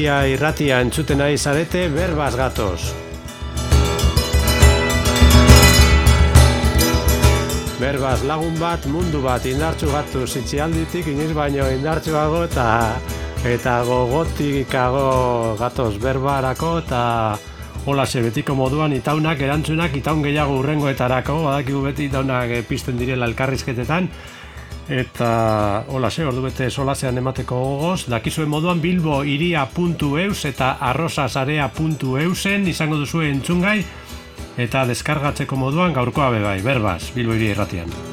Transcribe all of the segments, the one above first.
Iria irratia entzuten nahi zarete berbaz gatoz. Berbaz lagun bat, mundu bat indartsu gatu zitzialditik, iniz baino indartsuago eta eta gogotikago gatoz berbarako eta hola betiko moduan itaunak erantzunak itaun gehiago urrengoetarako, badakigu beti itaunak pisten direla elkarrizketetan, Eta, hola, ze, ordu bete solasean emateko gogoz, dakizuen moduan bilbo iria.eus eta arrosasarea.eusen izango duzu entzungai, eta deskargatzeko moduan gaurkoa bebai, berbaz, bilbo iria irratian.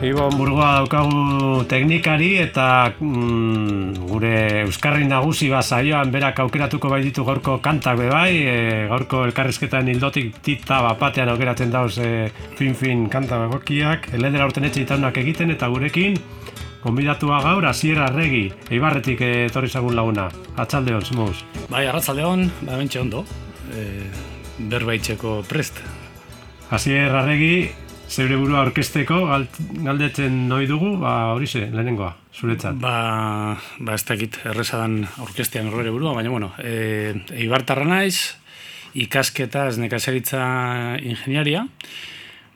Ibon burgoa daukagu teknikari eta mm, gure Euskarri nagusi bat saioan berak aukeratuko bai ditu gaurko kantak be bai, e, gaurko elkarrizketan hildotik tita bapatean aukeratzen dauz e, fin fin kanta begokiak, eledera urten etxe egiten eta gurekin Konbidatua gaur, Asier Arregi, eibarretik etorri zagun laguna. Atzaldeon, zimuz. Bai, arratzaldeon, ba, bentsa ondo. E, berbaitzeko prest. Asier Arregi, zeure burua orkesteko galdetzen noi dugu, ba hori ze, lehenengoa, zuretzat. Ba, ba ez dakit errezadan orkestean horre burua, baina bueno, e, eibartarra naiz, ikasketa ez nekazaritza ingeniaria,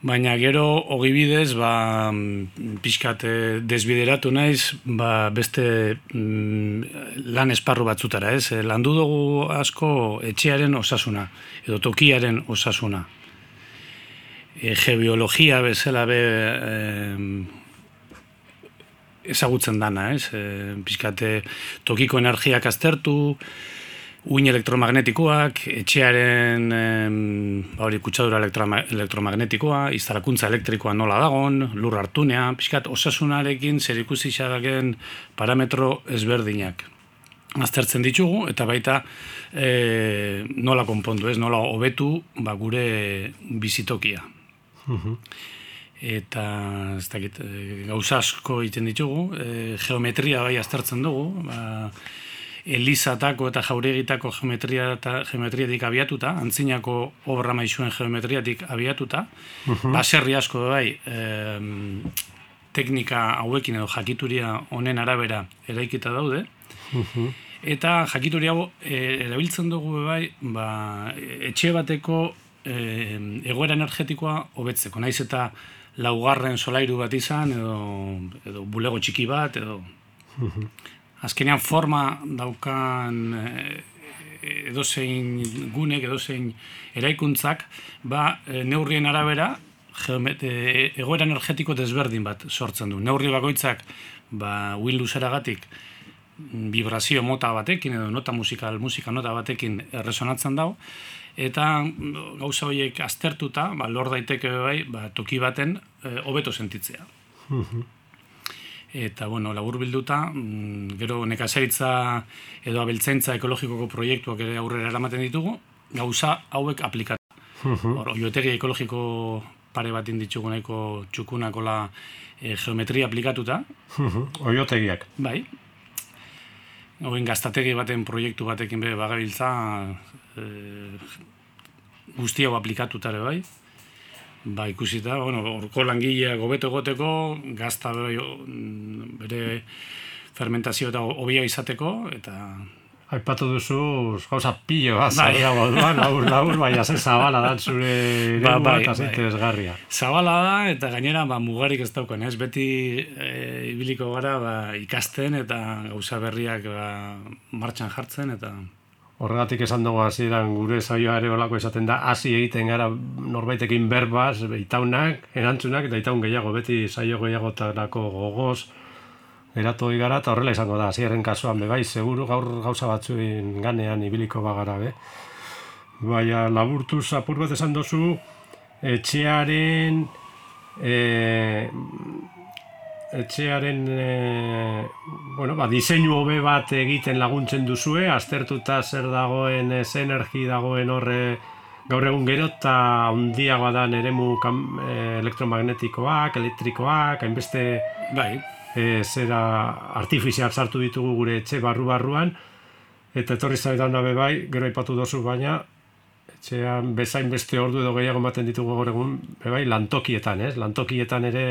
baina gero ogibidez, ba, pixkat e, desbideratu naiz, ba, beste mm, lan esparru batzutara, ez? E, landu dugu asko etxearen osasuna, edo tokiaren osasuna e, geobiologia bezala be e, ezagutzen dana, ez? E, Piskate tokiko energiak aztertu, uin elektromagnetikoak, etxearen ba hori kutsadura elektromagnetikoa, iztarakuntza elektrikoa nola dagon, lur hartunea, pixkat osasunarekin zer ikusi parametro ezberdinak. Aztertzen ditugu, eta baita e, nola konpondu, ez nola hobetu ba, gure bizitokia. Eta ez dakit, e, gauza asko egiten ditugu, e, geometria bai aztertzen dugu, ba, Elizatako eta jauregitako geometria eta geometriatik abiatuta, antzinako obra maizuen geometriatik abiatuta, uh baserri asko bai, e, teknika hauekin edo jakituria honen arabera eraikita daude, eta jakituria hau e, erabiltzen dugu bai, ba, etxe bateko e, egoera energetikoa hobetzeko. Naiz eta laugarren solairu bat izan edo, edo bulego txiki bat edo azkenean forma daukan e, edozein gunek, edozein eraikuntzak, ba, e, neurrien arabera e, egoera energetiko desberdin bat sortzen du. Neurri bakoitzak ba, Windows eragatik vibrazio mota batekin edo nota musikal, musika nota batekin resonatzen dago, eta mm, gauza horiek aztertuta, ba, lor daiteke bai, ba, toki baten e, hobeto sentitzea. eta, bueno, labur bilduta, mm, gero nekazaritza edo abeltzaintza ekologikoko proiektuak ere aurrera eramaten ditugu, gauza hauek aplikatu. Hor, oiotegi ekologiko pare bat inditzugu nahiko txukunakola e, geometria aplikatuta. Oiotegiak. Bai. Oin gaztategi baten proiektu batekin be bagabiltza e, guzti hau aplikatuta ere bai. Ba, ikusita, bueno, orko langilea gobeto egoteko, gazta bere fermentazio eta hobia izateko, eta Aipatu duzu, gauza pillo, bai. laur, laur, baina ze zabala da zure ba, bai, eta bai. Zabala da, eta gainera, ba, mugarik ez dauken, ez? Beti e, ibiliko gara ba, ikasten eta gauza berriak ba, martxan jartzen, eta... Horregatik esan dugu hasieran gure saioa ere olako esaten da, hasi egiten gara norbaitekin berbaz, itaunak, erantzunak, eta itaun gehiago, beti saio gehiago eta Eratu gara eta horrela izango da, ziren kasuan be, bai, seguru gaur gauza batzuin ganean ibiliko bagara, be. Baina laburtu apur bat esan dozu, etxearen, e, etxearen, e, bueno, ba, diseinu hobe bat egiten laguntzen duzue, aztertuta zer dagoen, ez energi dagoen horre, gaur egun gero eta ondiagoa da eremu e, elektromagnetikoak, elektrikoak, hainbeste... Bai e, zera artifizial sartu ditugu gure etxe barru-barruan, eta etorri zai da nabe bai, gero ipatu dozu baina, etxean bezain beste ordu edo gehiago ematen ditugu gaur egun, bai, lantokietan, ez? Lantokietan ere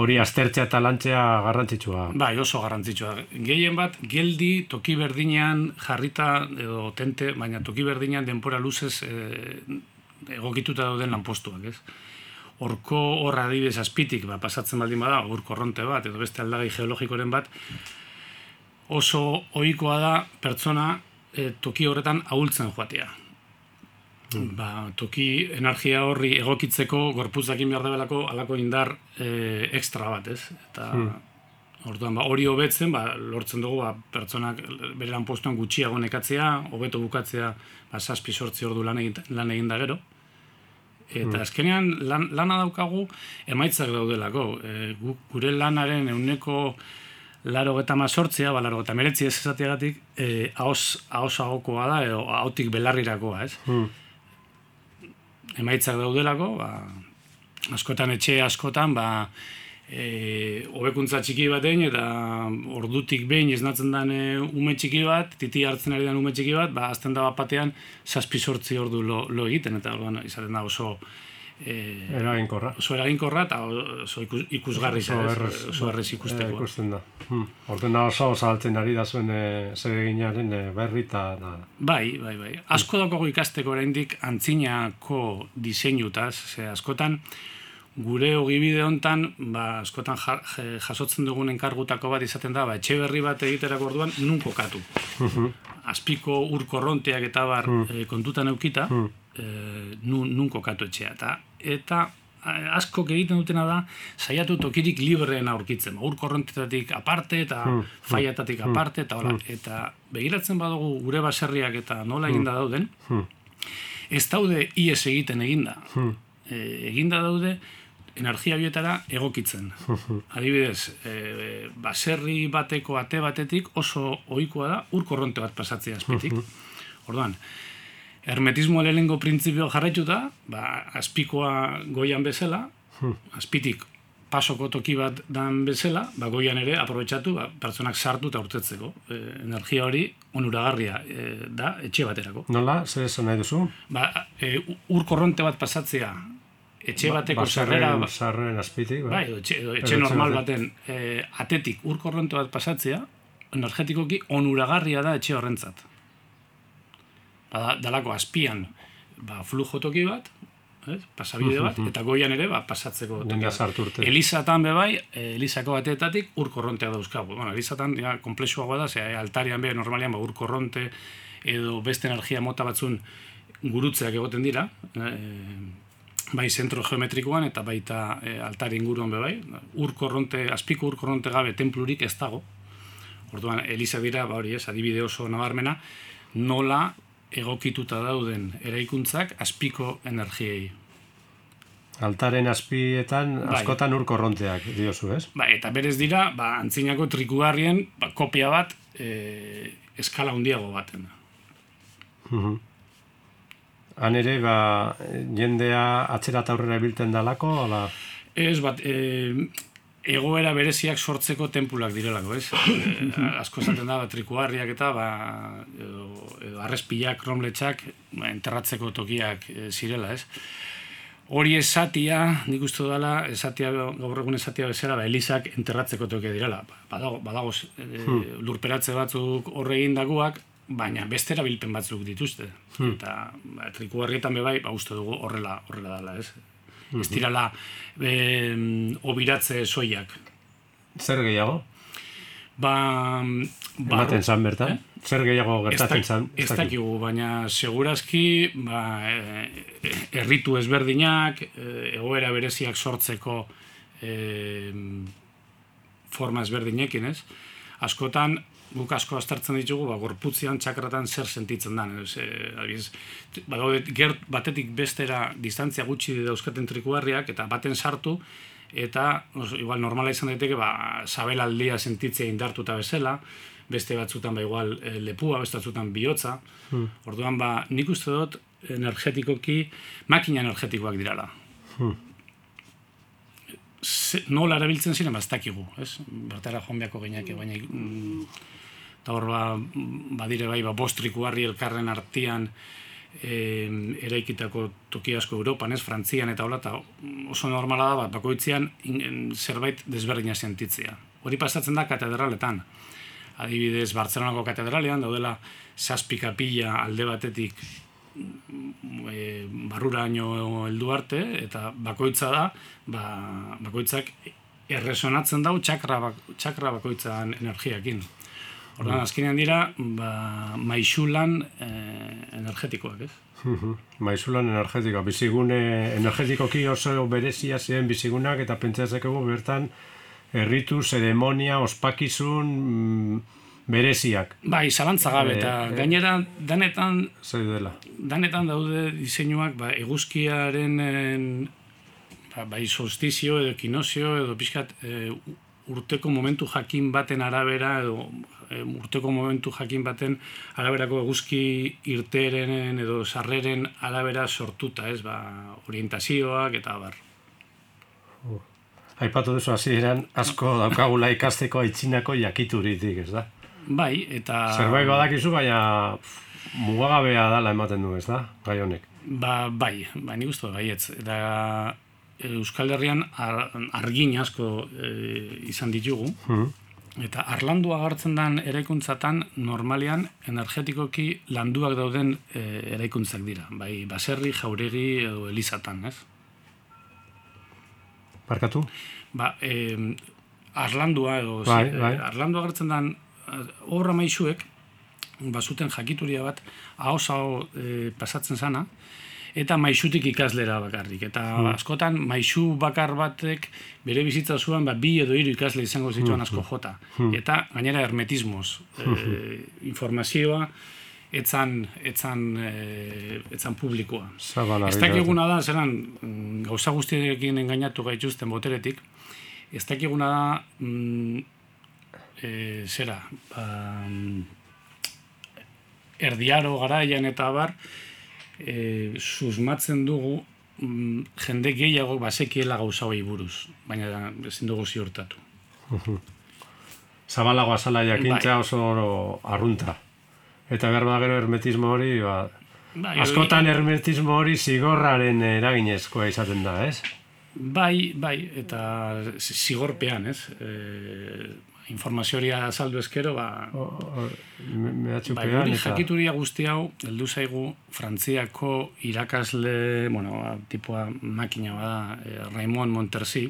hori aztertzea eta lantzea garrantzitsua. Bai, oso garrantzitsua. Gehien bat, geldi toki berdinean jarrita edo tente, baina toki berdinean denpora luzez e, egokituta dauden lanpostuak, ez? Horko horra adibidez azpitik, ba, pasatzen baldin bada, ur korronte bat, edo beste aldagai geologikoren bat, oso ohikoa da pertsona e, toki horretan ahultzen joatea. Hmm. Ba, toki energia horri egokitzeko gorputzakin behar debelako alako indar e, ekstra bat, ez? Eta hmm. Orduan, ba, hori hobetzen, ba, lortzen dugu ba, pertsonak bere lan postuan gutxiago nekatzea, hobeto bukatzea, ba, saspi sortzi ordu lan egin, lan egin da gero. Eta hmm. azkenean lan, lana daukagu emaitzak daudelako. E, gure lanaren euneko laro eta mazortzea, ba, laro eta meretzi ez esateagatik, e, haos, haos agokoa da, edo hautik belarrirakoa, ez? Hmm. Emaitzak daudelako, ba, askotan etxe askotan, ba, e, hobekuntza txiki batein eta ordutik behin esnatzen den e, ume txiki bat, titi hartzen ari den ume txiki bat, ba, azten da bat batean saspi sortzi ordu lo, lo egiten, eta orduan izaten da oso e, eraginkorra. Oso eraginkorra eta oso ikus, ikusgarri oso, errez, oso errez ikusteko. E, ikusten da. Hmm. Orduan oso saltzen ari da zuen e, zereginaren e, berri eta... Da. Bai, bai, bai. Asko dago ikasteko oraindik antzinako diseinutaz, ze askotan, gure ogibide hontan, ba, askotan jasotzen dugun enkargutako bat izaten da, ba, etxe berri bat egiterak orduan, nun kokatu. Azpiko urkorronteak eta bar e, kontutan eukita, e, nun, nun kokatu etxea. Eta, eta asko egiten dutena da, saiatu tokirik libreen aurkitzen. Urkorrontetatik aparte eta faiatatik aparte, eta, hola, eta begiratzen badugu gure baserriak eta nola eginda dauden, ez daude ies egiten eginda. E, eginda daude, energia bietara egokitzen. Adibidez, e, baserri bateko ate batetik oso ohikoa da ur korronte bat pasatzea azpitik. Orduan, hermetismo lehenengo printzipio jarraituta, ba, azpikoa goian bezala, azpitik pasoko toki bat dan bezala, ba, goian ere aprobetsatu, ba, pertsonak sartu eta urtetzeko. E, energia hori onuragarria e, da etxe baterako. Nola, zer esan nahi duzu? Ba, e, ur korronte bat pasatzea etxe ba, bateko sarrera sarren azpitik bai, bai etxe, etxe normal baten e, atetik urkorronto bat pasatzea energetikoki onuragarria da etxe horrentzat. Ba, dalako azpian ba, flujo toki bat eh, pasabide bat, eta goian ere ba, pasatzeko toki Elizatan be bai, eh, Elizako bateetatik urkorrontea dauzkagu. Bueno, Elizatan ja, komplexuagoa da, zera, altarian be, normalian ba, urkorronte edo beste energia mota batzun gurutzeak egoten dira, eh, bai zentro geometrikoan eta baita e, altar inguruan be bai. Ur korronte, azpiko ur korronte gabe templurik ez dago. Orduan Elisa dira, ba hori, ez, adibide oso nabarmena, nola egokituta dauden eraikuntzak azpiko energiei. Altaren azpietan bai. askotan ur korronteak diozu, ez? Ba, eta berez dira, ba, antzinako trikugarrien ba, kopia bat e, eskala handiago baten. Uh Han ere, ba, jendea atzera eta aurrera bilten dalako, ala? Ez, bat, e, egoera bereziak sortzeko tempulak direlako, ez? E, asko esaten da, trikuarriak eta, ba, edo, edo arrezpilak, romletxak, ba, enterratzeko tokiak e, zirela, ez? Hori esatia, nik uste dela, esatia, gaur egun esatia bezala, ba, elizak enterratzeko tokia direla. Badago, badago e, hmm. lurperatze batzuk horre dagoak, baina beste erabilpen batzuk dituzte. Hmm. Eta ba, triku harrietan bebai, ba, uste dugu horrela, horrela dela, ez? Hmm. Ez dirala e, obiratze soiak. Zer gehiago? Ba, Ematen zan bertan? Eh? Zer gehiago gertatzen zan? Ez dakigu, baina segurazki ba, e, erritu ezberdinak, e, egoera bereziak sortzeko e, forma ezberdinekin, ez? Askotan, guk asko aztertzen ditugu, ba, gorputzian txakratan zer sentitzen den. Ez, e, badaude, gert, batetik bestera distantzia gutxi dauzkaten trikuarriak, eta baten sartu, eta os, igual normala izan daiteke, ba, sabelaldia sentitzea indartuta bezala, beste batzutan ba, igual e, lepua, beste batzutan bihotza. Hmm. Orduan, ba, nik uste dut energetikoki, makina energetikoak dirala. Hmm. nola erabiltzen ziren, ba, ez dakigu, ez? Bertara joan beako baina mm, eta hor ba, badire bai, ba, bostriku harri elkarren artian e, eraikitako toki asko Europan, ez, Frantzian eta hola, eta oso normala da, bat, bakoitzean zerbait desberdina sentitzea. Hori pasatzen da katedraletan. Adibidez, Bartzelonako katedralean daudela zazpi kapilla alde batetik e, barruraino heldu arte, eta bakoitza da, ba, bakoitzak erresonatzen dau txakra, bak, txakra bakoitzan energiakin. Ordan mm. azkenean dira, ba, maixulan e, energetikoak, ez? Maixulan energetikoa, bizigune energetikoki oso berezia ziren bizigunak eta pentsatzeko bertan erritu, zeremonia, ospakizun mm, bereziak. Bai, zalantza gabe, eta e, gainera danetan, dela. danetan daude diseinuak ba, eguzkiaren ba, bai solstizio edo kinozio edo pixkat e, urteko momentu jakin baten arabera edo urteko momentu jakin baten araberako eguzki irteren edo sarreren arabera sortuta, ez, ba, orientazioak eta bar. Uh. Aipatu duzu hasi eran asko daukagula ikasteko aitzinako jakituritik, ez da? Bai, eta... Zerbait badakizu, baina mugagabea dala ematen du, ez da, gai honek? Ba, bai, bai, nik uste baietz. Eta Euskal Herrian argin asko e, izan ditugu. Hmm. Eta arlandua agartzen den eraikuntzatan normalian energetikoki landuak dauden e, eraikuntzak dira. Bai, baserri, jauregi edo elizatan, ez? Barkatu? Ba, e, arlandua edo... Bai, bai. arlandua agartzen den obra maixuek, bazuten jakituria bat, hau e, pasatzen zana, eta maixutik ikaslera bakarrik. Eta hmm. askotan, maixu bakar batek bere bizitza zuen, ba, bi edo hiru ikasle izango zituen hmm. asko jota. Hmm. Eta gainera hermetismoz. E, informazioa, etzan, etzan, e, etzan publikoa. Ez dakiguna da, zelan, mm, gauza guztiekin engainatu gaituzten boteretik, ez dakiguna da, mm, e, zera, ba, mm, erdiaro garaian eta bar, e, susmatzen dugu mm, jende gehiago basekiela gauza hori buruz, baina ezin dugu ziurtatu. Zabalago azala jakintza bai. oso arrunta. Eta behar gero hermetismo hori, ba, bai, askotan hermetismo hori zigorraren eraginezkoa izaten da, ez? Bai, bai, eta zigorpean, ez? E, informazioa azaldu eskero, ba... O, me, bai, hori jakituria guzti hau, heldu zaigu, Frantziako irakasle, bueno, ba, tipua makina bada, eh, Raimon Montersi,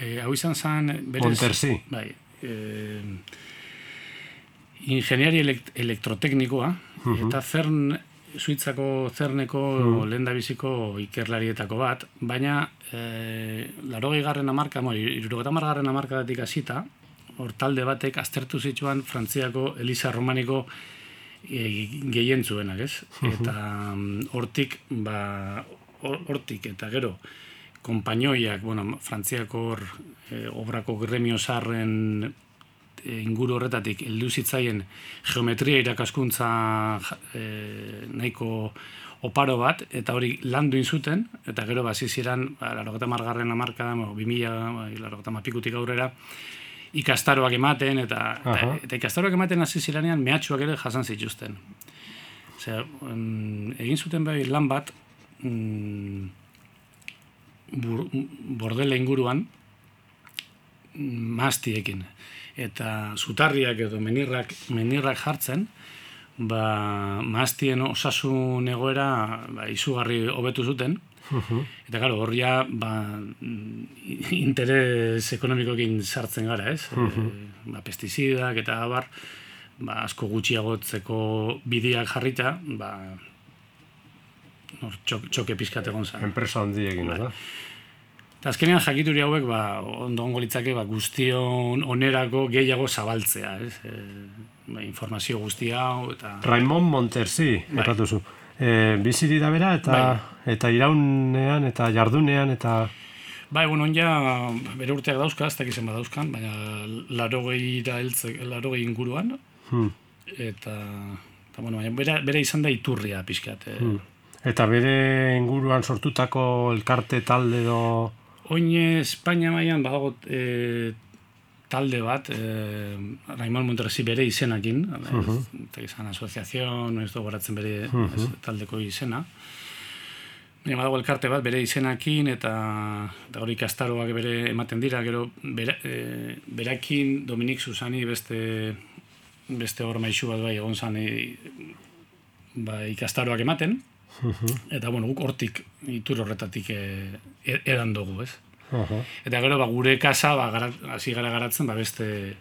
eh, hau izan zen... Berez, Montersi? Bai, eh, ingeniari elektroteknikoa, eta CERN Suitzako zerneko mm. lehen biziko ikerlarietako bat, baina e, laro garren amarka, mo, irurogeta margarren amarka datik asita, hor talde batek aztertu zituan Frantziako Elisa Romaniko e, gehien zuenak, ez? Eta mm, hortik, ba, hortik, eta gero, kompainoiak, bueno, Frantziako e, obrako gremio sarren E, inguru horretatik heldu zitzaien geometria irakaskuntza e, nahiko oparo bat, eta hori landu zuten eta gero basi ziren, ba, larogeta margarren amarka, bi mila, larogeta mapikutik aurrera, ikastaroak ematen, eta, eta, eta ikastaroak ematen hasi ziranean mehatxuak ere jasan zituzten. Zer, egin zuten bai lan bat, mm, bordele inguruan, maztiekin eta zutarriak edo menirrak, menirrak jartzen, ba, maaztien osasun egoera ba, izugarri hobetu zuten, Eta gero, horria ba, interes ekonomikokin sartzen gara, ez? E, ba, pestizidak eta abar, ba, asko gutxiagotzeko bidiak jarrita, ba, nor, txok, txoke pizkat egon zen. Enpresa handiekin, ba. Eta azkenean jakituri hauek ba, ondo ongo litzake ba, guztion onerako gehiago zabaltzea. Ez? E, ba, informazio guzti hau eta... Raimon Montersi, bai. zu. E, bizi dira bera eta, bai. eta iraunean eta jardunean eta... Bai, bueno, ja, bere urteak dauzka, ez dakizen badauzkan, baina laro gehi inguruan. Hmm. Eta, eta bueno, bere, bere izan da iturria pixkat. Eh. Hmm. Eta bere inguruan sortutako elkarte talde do... Oin Espainia mailan badago e, talde bat, e, Raimon Monterresi bere izenakin, uh eta izan asoziazion, ez goratzen bere taldeko izena. Baina badago elkarte bat bere izenakin eta, eta hori kastaroak bere ematen dira, gero bera, e, berakin Dominik Susani beste beste hor maizu bat bai egon zan e, ba, ikastaroak ematen, eta bueno, guk hortik itur horretatik e, e, edan dugu, ez? Eta gero, ba, gure kasa, ba, hasi gara garatzen, ba, beste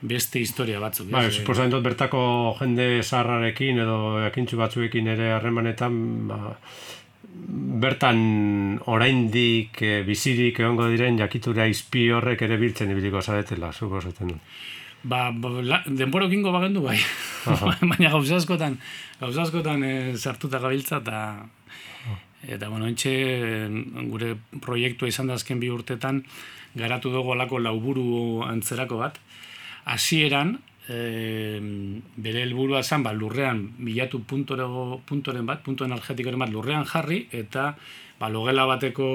beste historia batzuk. Ba, suposatzen dut bertako jende zaharrarekin edo jakintzu batzuekin ere harremanetan, ba, bertan oraindik e, bizirik egongo diren jakitura izpi horrek ere biltzen ibiliko zaretela, suposatzen dut. Ba, la, denbora okingo bagendu bai. Baina gauza askotan, gauza askotan e, sartuta gabiltza eta eta bueno, entxe gure proiektua izan da azken bi urtetan garatu dugu alako lauburu antzerako bat. Hasieran e, bere helburua zen ba, lurrean bilatu puntoren bat, punto energetikoren bat lurrean jarri eta ba, logela bateko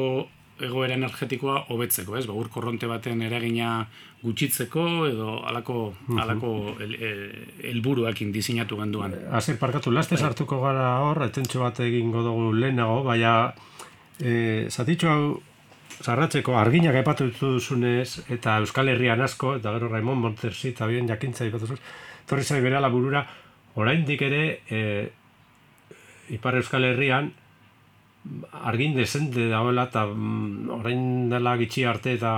egoera energetikoa hobetzeko, ez? Ba, ur korronte baten eragina gutxitzeko edo alako alako helburuekin el, diseinatu genduan. Hasi parkatu laste sartuko gara hor, etentxo bat egingo dugu lehenago, baina eh zatitxo hau zarratzeko arginak aipatu duzunez eta Euskal Herrian asko eta gero Raimon Montersi eta bien jakintza ipatu Torri zai bere burura oraindik ere e, Ipar Euskal Herrian argin desente dagoela eta mm, orain dela gitxi arte eta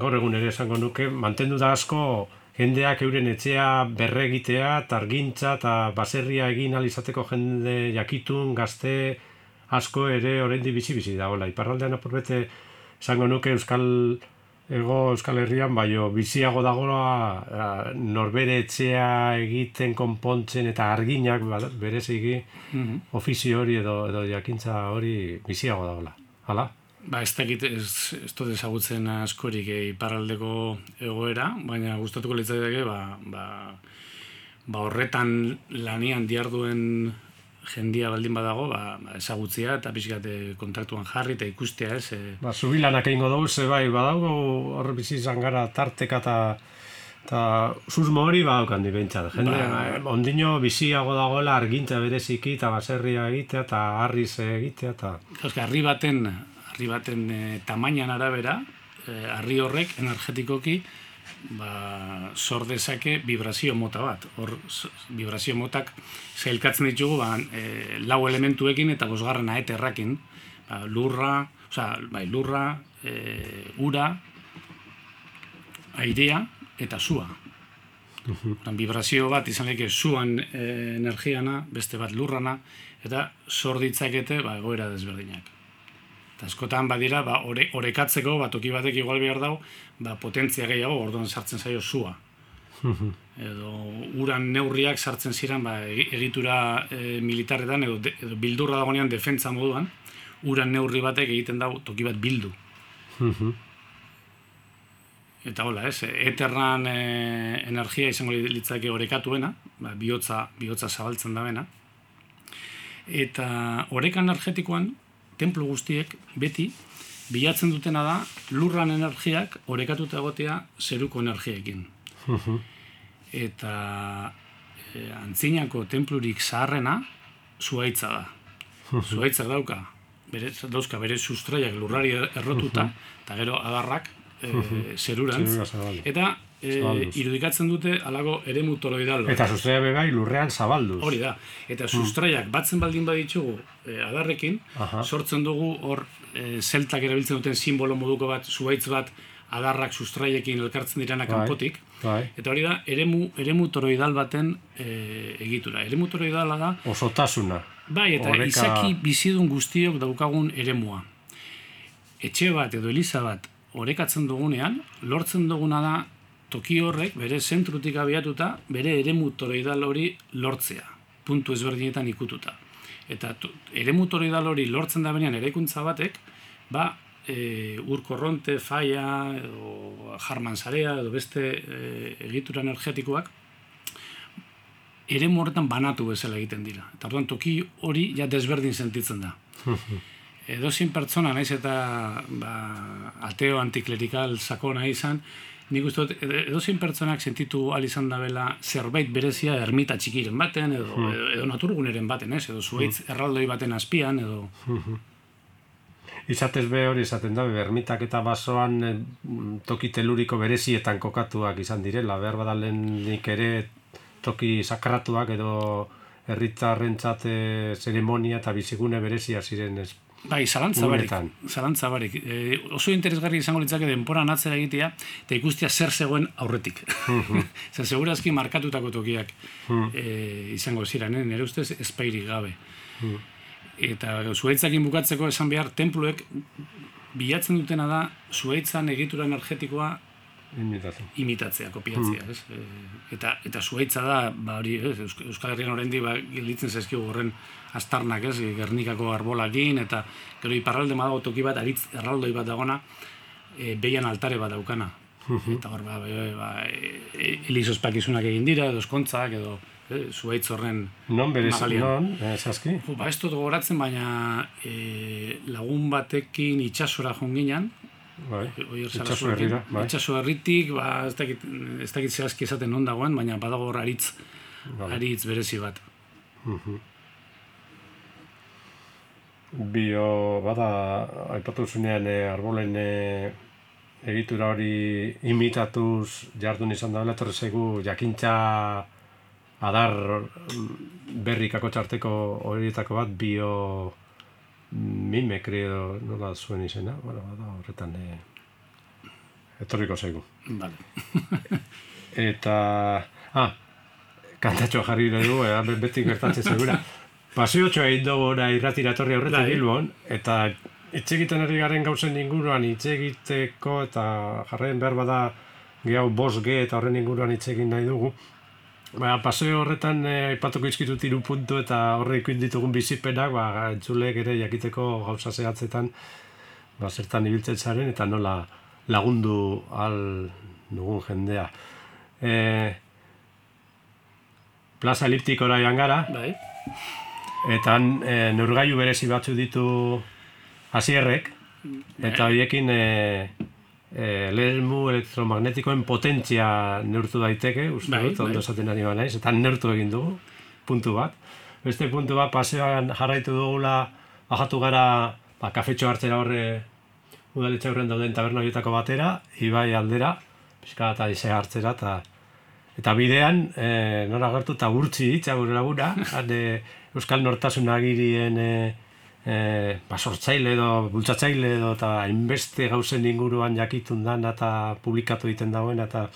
gaur egun ere esango nuke mantendu da asko jendeak euren etxea berregitea eta argintza eta baserria egin alizateko jende jakitun gazte asko ere oraindik bizi bizi dagoela. Iparraldean apurbete esango nuke euskal ego Euskal Herrian, baino biziago dagoa eh, norbere etxea egiten konpontzen eta arginak ba, berez mm ofizio hori edo, edo jakintza hori biziago dagoela. Hala? Ba, ez dakit, ez, ez dut ezagutzen askorik eh, iparraldeko egoera, baina gustatuko litzateke, ba, ba, ba horretan lanian diarduen jendia baldin badago, ba, ba ezagutzia eta pixkate kontaktuan jarri eta ikustea ez. E... Ba, zubilanak egingo dugu, ze bai, badago hor bizi izan gara tarteka eta eta susmo hori ba daukan di bentsat. Jende, ba, ondino biziago dagoela argintza bereziki eta baserria egitea eta harriz egitea eta... Euska, harri baten, harri baten e, tamainan arabera, e, harri horrek energetikoki ba, sor dezake vibrazio mota bat. Hor, vibrazio motak zailkatzen ditugu ba, e, lau elementuekin eta bosgarren aeterrakin. Ba, lurra, oza, bai, lurra, e, ura, airea eta sua. Oran, vibrazio bat izan leke zuan e, energiana, beste bat lurrana, eta sor ditzakete ba, egoera desberdinak. Eta askotan badira, ba, ore, orekatzeko, ba, toki batek igual behar dago, ba, potentzia gehiago, orduan sartzen zaio zua. edo uran neurriak sartzen ziren ba, egitura e, militarretan edo, edo bildurra dagoenean defentza moduan, uran neurri batek egiten dago toki bat bildu. Eta hola, ez, eterran e, energia izango litzake orekatuena, ba, bihotza, bihotza zabaltzen da bena. Eta oreka energetikoan, templo guztiek beti bilatzen dutena da lurran energiak orekatuta egotea zeruko energiekin. Eta e, antzinako templurik zaharrena zuaitza da. Zuaitza dauka, bere, dauzka bere sustraiak lurrari errotuta, eta gero adarrak e, zerurantz. Eta e, irudikatzen dute alago ere mutoroidal. Eta sustraia bebai lurrean zabalduz. Hori da. Eta hmm. sustraiak batzen baldin baditzugu e, adarrekin, sortzen dugu hor e, zeltak erabiltzen duten simbolo moduko bat, zuaitz bat, adarrak sustraiekin elkartzen dirana bai, kanpotik. Bai. Eta hori da, eremu, eremu toroidal baten e, egitura. Eremu toroidala da... Osotasuna. Bai, eta Horeka... izaki bizidun guztiok daukagun eremua. Etxe bat edo eliza bat orekatzen dugunean, lortzen duguna da toki horrek bere zentrutik abiatuta bere eremu toroidal hori lortzea, puntu ezberdinetan ikututa. Eta eremu toroidal hori lortzen da benean eraikuntza batek, ba, e, urkorronte, faia, edo jarman zarea, edo beste e, egitura energetikoak, eremu horretan banatu bezala egiten dira. Eta orduan toki hori ja desberdin sentitzen da. Edo zin pertsona naiz eta ba, ateo antiklerikal sakona izan, nik uste dut, edo- edozein pertsonak sentitu al izan dabela zerbait berezia ermita txikiren baten, edo, edo, edo naturguneren baten, ez? Edo zuaitz erraldoi baten azpian, edo... Izatez be hori izaten da, bermitak eta basoan eh, toki teluriko berezietan kokatuak izan direla, behar badalenik ere toki sakratuak edo herritarrentzat eh, zeremonia eta bizigune berezia ziren ez. Bai, zalantza barik, zalantza barik. E, oso interesgarri izango litzake denporan atzera egitea, eta ikustia zer zegoen aurretik. Zer, segurazki markatutako tokiak e, izango ziren, eh? nire ustez espairik gabe. Eta zuhaitzakin bukatzeko esan behar, templuek bilatzen dutena da, zuhaitzan egitura energetikoa Imitatu. imitatzea, kopiatzea, ez? E, eta eta zuhaitza da, ba hori, ez, Eusk- Euskal Herrian oraindik ba gelditzen zaizkigu horren astarnak, ez? Gernikako arbolakin eta gero iparralde badago toki bat aritz erraldoi bat dagona, e, behian altare bat daukana. Eta hor ba, be, ba e, ospakizunak egin dira, edo eskontzak edo e, zuhaitz horren Non magalian. non, eh, zazki? Ba, ez dut gogoratzen, baina e, lagun batekin itsasora joan ginen, Bai, Oier itxaso Sarasuekin. herrira, bai. Itxaso herritik, ba, ez dakit, ez dakit zehazki esaten non dagoen, baina badago hor aritz, Bai. aritz berezi bat. Bio, bada, aipatu zunean e, arbolen e, egitura hori imitatuz jardun izan dagoela, etorri zaigu jakintza adar mm, berrikako txarteko horietako bat bio mime, creo, nola zuen izena, bueno, bada horretan e, etorriko zaigu. Vale. Eta, ah, kantatxo jarri nahi du, eh, beti gertatzen segura. Pasiotxoa egin dugu ora irratira etorri aurretik Bai. Bilbon, eta hitz egiten ari garen gauzen inguruan hitz egiteko eta jarraien behar bada gehiago bos ge eta horren inguruan hitz egin nahi dugu. Ba, paseo horretan eh, aipatuko izkitut hiru puntu eta horre ikuin ditugun bizipenak, ba, entzulek ere jakiteko gauza zehatzetan, ba, zertan ibiltzen zaren eta nola lagundu al dugun jendea. E, plaza eliptikora joan gara, Bai. eta e, neurgailu berezi batzu ditu hasierrek, eta horiekin e, e, lermu elektromagnetikoen potentzia neurtu daiteke, uste Bai, dut, ondo bai. esaten ari naiz, eta neurtu egin dugu, puntu bat. Beste puntu bat, paseoan jarraitu dugula, bajatu gara, ba, kafetxo hartzera horre, udaletxe horren dauden taberna horietako batera, ibai aldera, pixka eta ise hartzera, eta eta bidean, e, nora gertu, eta urtzi hitza gure laguna, Euskal Nortasun agirien e, e, ba, sortzaile edo, bultzatzaile edo, eta hainbeste gauzen inguruan jakitun dan, eta publikatu egiten dagoen, eta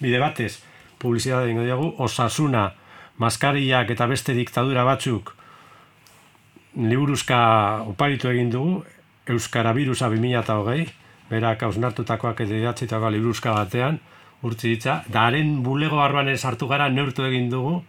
bide batez, publizitate ingo diogu, osasuna, maskariak eta beste diktadura batzuk liburuzka oparitu egin dugu, Euskara Birusa 2008, berak hausnartutakoak edo idatzitakoa liburuzka batean, urtzi ditza, da bulego barruan ere sartu gara neurtu egin dugu,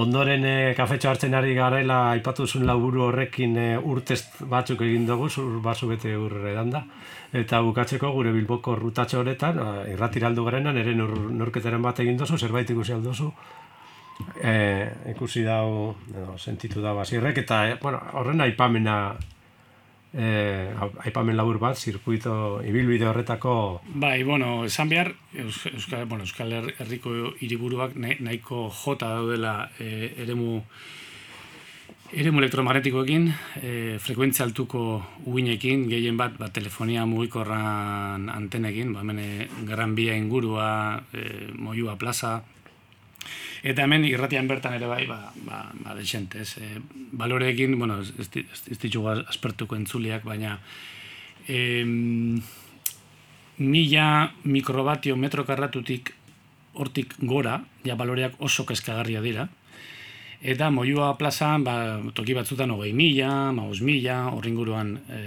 ondoren e, kafetxo hartzen ari garela aipatu zuen laburu horrekin e, urtez batzuk egin dugu, zur basu bete urre da. Eta bukatzeko gure bilboko rutatxo horretan, a, irratira aldu garenan, ere nor, norketaren bat egin dozu, zerbait ikusi aldozu, e, ikusi dau, edo, sentitu da basirrek, eta e, bueno, horren aipamena, e, aipamen labur bat, zirkuito, ibilbide horretako, Bai, bueno, esan behar, Eus- Euskal, bueno, Euskal Her- Herriko hiriburuak nahi- nahiko jota daudela e, eremu eremu elektromagnetikoekin, e, frekuentzia altuko uinekin, gehien bat, ba, telefonia mugikorran antenekin, ba, hemen e, ingurua, e, Moyua plaza, Eta hemen irratian bertan ere bai, ba, ba, ba desente, ez. E, baloreekin, bueno, ez, ez, di- ez, ez ditugu aspertuko entzuliak, baina em, mila mikrobatio metro karratutik hortik gora, ja baloreak oso kezkagarria dira. Eta Moyua plazan, ba, toki batzutan hogei mila, maus mila, horringuruan e,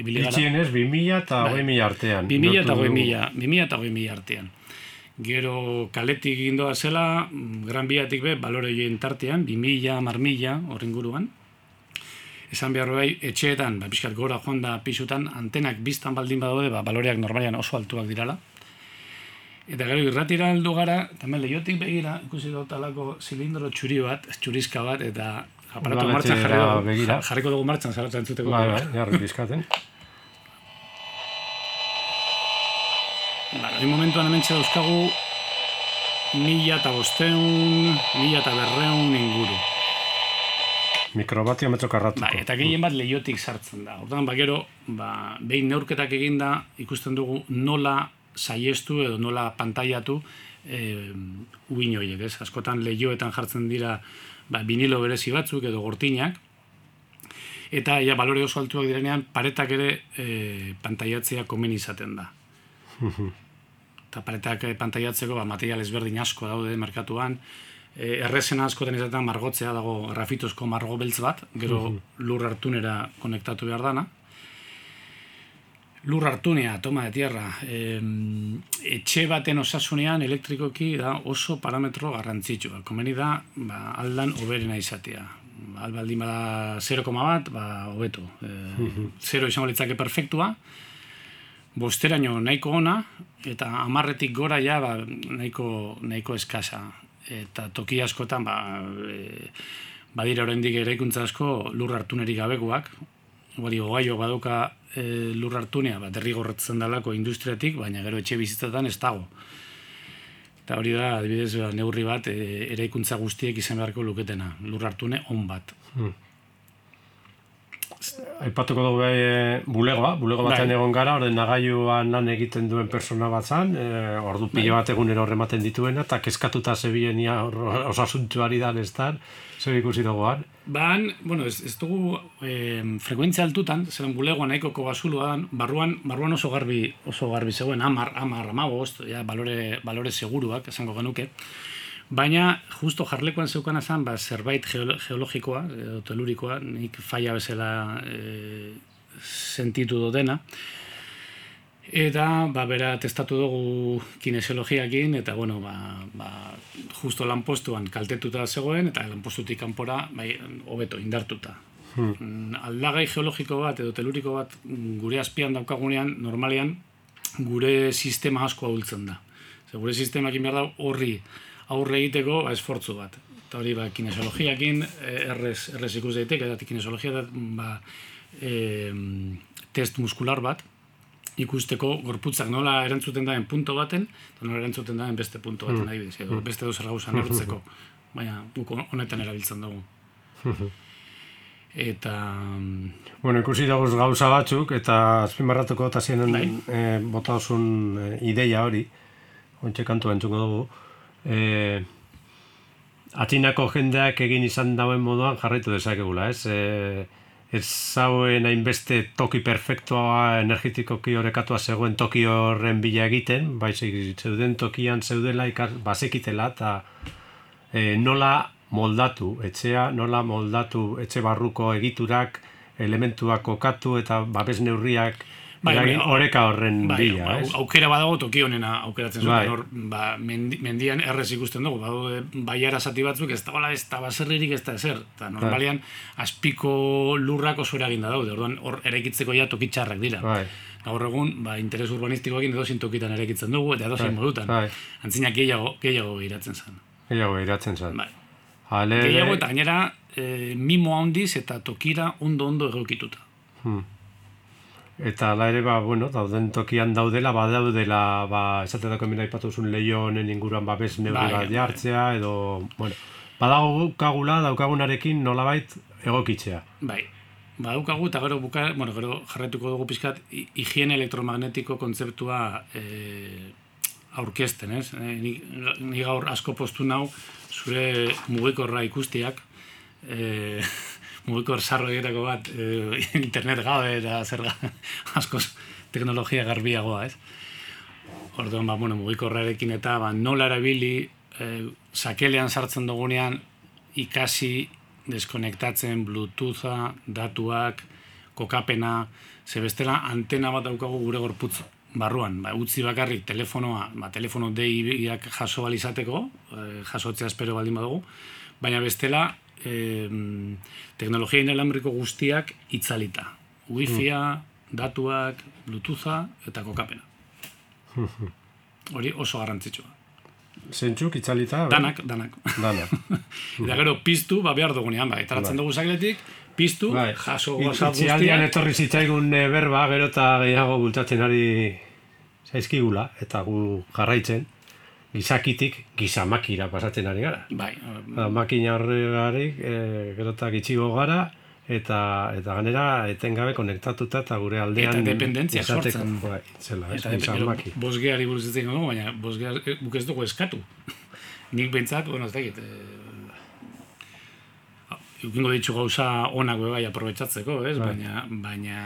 ibili gara. itxienez, 2000 eta Bai. 2000 artean. 2000 eta Neurtu dugu. 2000, 2000 eta 2000 artean. Gero kaletik gindoa zela, gran biatik be, baloreien tartean, 2000, marmila, horren guruan. Esan behar bai, etxeetan, ba, pixkat gora joan da pisutan, antenak biztan baldin badaude, ba, baloreak normalian oso altuak dirala. Eta gero irratira heldu gara, eta lehiotik begira, ikusi dut alako zilindro txuri bat, txurizka bat, eta aparatu martxan jarri Udaletxera dugu, begira. jarriko dugu martxan, zarata entzuteko. Bai, bai, jarri bizkaten. Ba, egin momentuan hemen dauzkagu mila eta bosteun, mila eta berreun inguru. Mikrobatio metro karratuko. Bai, eta gehien bat lehiotik sartzen da. Ordan ba, gero, ba, behin neurketak eginda, ikusten dugu nola saiestu edo nola pantaiatu e, uin horiek, ez? Askotan lehioetan jartzen dira ba, vinilo berezi batzuk edo gortinak, eta ja, balore oso altuak direnean, paretak ere e, pantaiatzea komen izaten da. eta paretak pantaiatzeko ba, material ezberdin asko daude merkatuan, e, errezena askotan izaten margotzea dago grafitozko margo beltz bat, gero lur hartunera konektatu behar dana, lur hartunea, toma de tierra, e, etxe baten osasunean elektrikoki da oso parametro garrantzitsua. Komeni da, ba, aldan oberena izatea. Albaldin bada 0, bat, ba, hobeto. E, 0 izango litzake perfektua, bosteraino nahiko ona, eta amarretik gora ja ba, nahiko, nahiko eskasa. Eta toki askotan, ba, e, badira oraindik eraikuntza asko lur hartunerik gabekoak, hori gogaio baduka e, lur hartunea, bat derrigorretzen dalako industriatik, baina gero etxe bizitzetan ez dago. Eta hori da, adibidez, ba, neurri bat, e, eraikuntza guztiek izan beharko luketena, lur hartune on bat. Hmm. Aipatuko dugu e, bulegoa, bulego batean bai. egon gara, orden nagailuan lan egiten duen persona bat zan, e, ordu pila bai. bat egunero horrematen dituena, eta keskatuta zebien osasuntuari dan ez zer ikusi dagoan? Ban, bueno, ez, ez dugu e, frekuentzia altutan, zeren bulegoan nahiko kogazulua dan, barruan, barruan oso garbi, oso garbi zegoen, amar, amar, amagost, ja, balore, balore seguruak, esango genuke, Baina, justo jarlekoan zeukan azan, ba, zerbait geologikoa, edo telurikoa, nik faia bezala e, sentitu do dena. Eta, ba, bera, testatu dugu kinesiologiakin, eta, bueno, ba, ba, justo lanpostuan kaltetuta zegoen, eta lanpostutik kanpora, bai, hobeto, indartuta. Hmm. Aldagai geologiko bat, edo teluriko bat, gure azpian daukagunean, normalean, gure sistema asko ahultzen da. Zer, gure sistemakin behar da horri, aurre egiteko ba, esfortzu bat. Eta hori, ba, kinesologiakin, eh, errez, errez ikus daiteke, eta kinesologia da, ba, e, test muskular bat, ikusteko gorputzak nola erantzuten daen punto baten, eta nola erantzuten daen beste punto baten, mm. edo beste dozer gauza nortzeko, baina honetan erabiltzen dugu. eta... Bueno, ikusi dagoz gauza batzuk, eta azpimarratuko eta zienen e, bota osun e, ideia hori, ontsa kantu entzuko dugu, e, atinako jendeak egin izan dauen moduan jarraitu dezakegula, ez? E, ez zauen hainbeste toki perfektua energetikoki horrekatua zegoen toki horren bila egiten, baizik zeuden tokian zeudela ikar, bazekitela eta e, nola moldatu etxea, nola moldatu etxe barruko egiturak, elementuak kokatu eta babes neurriak Bai, bai, oreka horren bai, bila, ez? Aukera badago toki honena aukeratzen zuen, bai. hor, ba, mendian errez ikusten dugu, badago baiara zati batzuk, ez da hola, ez da baserririk ez da ezer, eta bai. normalian azpiko lurrak oso eraginda daude, orduan hor eraikitzeko ja toki txarrak dira. Bai. Gaur egun, ba, interes urbanistikoekin edo tokitan eraikitzen dugu, eta edo bai. modutan. Bai. Antzinak gehiago, gehiago iratzen zen. Gehiago iratzen zen. Bai. Ale, gehiago eta gainera, e, mimo handiz eta tokira ondo-ondo egokituta. Hmm. Eta ala ere, ba, bueno, dauden tokian daudela, ba, daudela, ba, esate dako emina ipatu zuen leio honen inguruan, ba, bez neurri bai, bat bai. jartzea, edo, bueno, badago kagula, daukagunarekin nolabait egokitzea. Bai, ba, daukagu, eta gero, buka, bueno, gero jarretuko dugu pizkat, higiene elektromagnetiko kontzeptua e, aurkesten, ez? E, ni, ni gaur asko postu nau, zure mugikorra ikustiak, e, mugiko ersarro egiteko bat, e, internet gabe eta zer askoz teknologia garbiagoa, ez? Orduan, ba, bueno, mugiko eta ba, nola erabili, e, sakelean sartzen dugunean, ikasi, deskonektatzen, bluetootha, datuak, kokapena, ze bestela antena bat daukagu gure gorputz barruan, ba, utzi bakarrik telefonoa, ba, telefono deiak jaso balizateko, e, jasotzea espero baldin badugu, baina bestela eh, teknologia inalambriko guztiak itzalita. Wi-Fia, mm. datuak, Bluetootha eta kokapena. Hori oso garrantzitsua. Zentzuk itzalita? Danak, danak. Danak. eta gero piztu, ba behar dugunean, ba, etaratzen bai. dugu zakletik, piztu, bai. jaso guztiak. Itzialdian etorri zitzaigun e, berba, gero eta gehiago bultatzen ari zaizkigula, eta gu jarraitzen, gizakitik gizamakira pasatzen ari gara. Bai, Ba, makina horregarik, e, gerotak itxigo gara, eta eta ganera etengabe konektatuta eta gure aldean Eta dependentzia izateko, sortzen. Bai, zela, ez, eta de, gizamaki. bosgeari buruz ez dugu, baina bosgea eh, guk ez dugu eskatu. Nik bentsat, bueno, ez dakit, eh, Eukingo ditu gauza onak bai aprobetsatzeko, ez? Bai. Baina, baina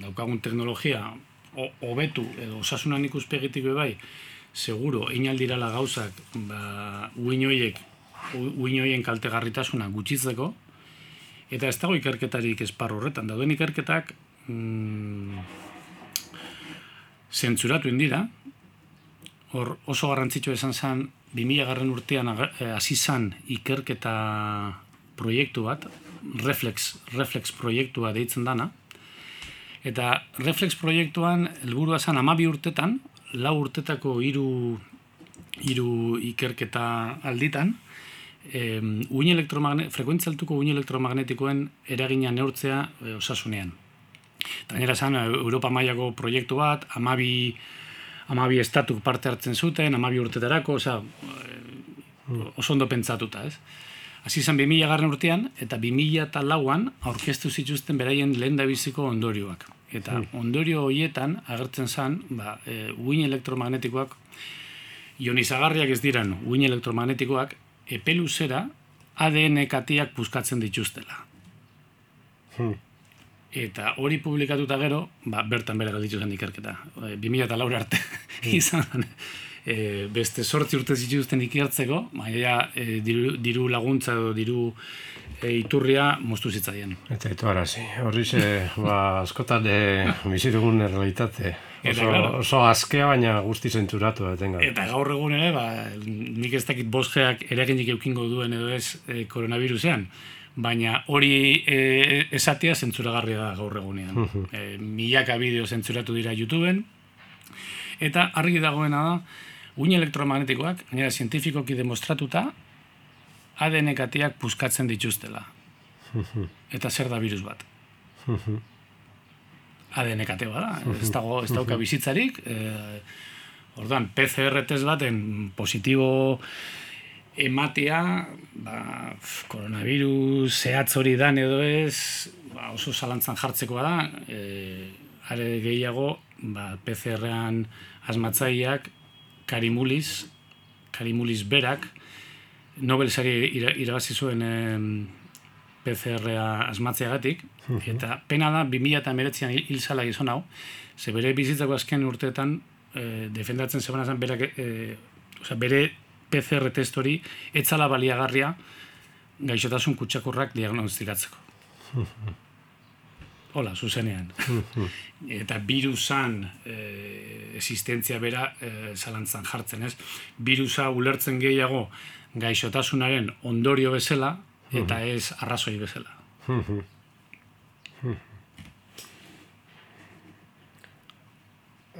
daukagun teknologia ho- hobetu edo osasunan ikuspegitik bai, seguro, inaldirala gauzak, ba, uin hoiek, u- uin hoien kaltegarritasuna gutxitzeko, eta ez dago ikerketarik esparru horretan. Dauden ikerketak mm, zentzuratu indira, hor oso garrantzitsua esan zen, 2000 garren urtean eh, hasi zan ikerketa proiektu bat, Reflex, Reflex proiektua deitzen dana, eta Reflex proiektuan helburua zen amabi urtetan, lau urtetako hiru hiru ikerketa alditan, eh, uin elektromagne, frekuentzia altuko uin elektromagnetikoen eragina neurtzea eh, osasunean. Gainera esan, Europa mailako proiektu bat, amabi, amabi estatuk parte hartzen zuten, amabi urtetarako, osea, eh, oso ondo pentsatuta, ez? Hasi zen 2000 garren urtean, eta 2000 eta lauan aurkeztu zituzten beraien lehen biziko ondorioak. Eta ondorio horietan agertzen zen, ba, e, uin elektromagnetikoak, ionizagarriak ez diran uin elektromagnetikoak, epe luzera ADN katiak puskatzen dituztela. Hmm. Eta hori publikatuta gero, ba, bertan bera gelditu zen ikerketa. E, 2000 eta laura arte izan e, beste sortzi urte zituzten ikertzeko, baina e, diru, diru laguntza edo diru e, iturria moztu zitzaien. Eta ito arazi. Horri ze, ba, askotan e, bizirugun errealitate. Eta, Oso, claro. oso askea, baina guzti zentzuratu etengabe. Eta gaur egun ere, ba, nik ez dakit bosgeak eraginik eukingo duen edo ez e, koronavirusean, baina hori e, esatia zentzuragarria da gaur egunean. e, milaka bideo zentzuratu dira YouTubeen, eta argi dagoena da, uin elektromagnetikoak, gainera zientifikoki demostratuta, ADN katiak puskatzen dituztela. Eta zer da virus bat? ADN kate bada, ez dago, ez dauka bizitzarik, eh, orduan, PCR test baten positibo ematea, ba, koronavirus zehatz hori dan edo ez, ba, oso zalantzan jartzekoa da, e, are gehiago, ba, PCR-an asmatzaileak, Karimulis, Karimulis berak, Nobel sari ira- irabazi zuen em, PCR-a asmatzeagatik, eta pena da, 2019an hil, zala gizon hau, ze bere bizitzako azken urteetan e, defendatzen zebana zen berak, e, osea, bere PCR test hori etzala baliagarria gaixotasun kutsakurrak diagnostikatzeko. Hola, zuzenean. eta virusan e, existentzia bera e, zalantzan jartzen, ez? Virusa ulertzen gehiago gaixotasunaren ondorio bezala eta ez arrazoi bezala.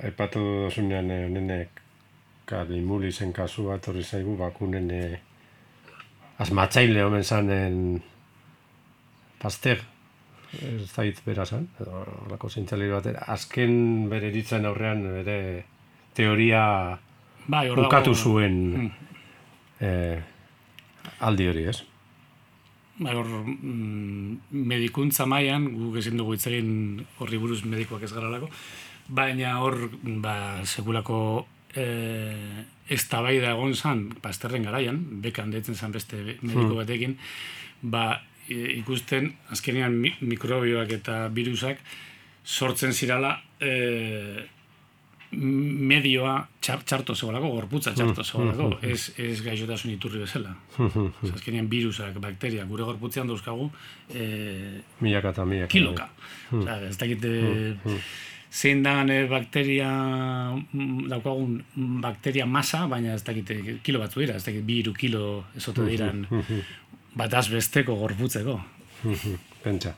Aipatu dozunean eh, nenek kalimulisen kasu bat horri zaigu bakunen eh, asmatzaile omen zanen Pasteur ez zait bera zan, edo lako batera. Azken bere eritzen aurrean bere teoria Bai, ukatu zuen Mm. Eh, aldi hori, ez? Bai, hor mm, medikuntza mailan guk ezin dugu hitz egin horri buruz medikoak ez garalako, baina hor ba sekulako eh eztabaida egon zan Pasterren garaian, bekan deitzen zan beste mediko batekin, ba e, ikusten azkenean mi, mikrobioak eta virusak sortzen zirala e, medioa txar, txarto zegoelako, gorputza txarto zegoelako, ez, ez gaixotasun iturri bezala. Azkenean virusak, bakteriak, gure gorputzean dauzkagu e, Milaka eta milaka. kiloka. Osea, ez dakit eh, zein da eh, bakteria mm, daukagun mm, bakteria masa, baina ez dakit eh, kilo batzu dira, ez dakit bi hiru kilo ezote diran bataz besteko gorputzeko. Pentsa.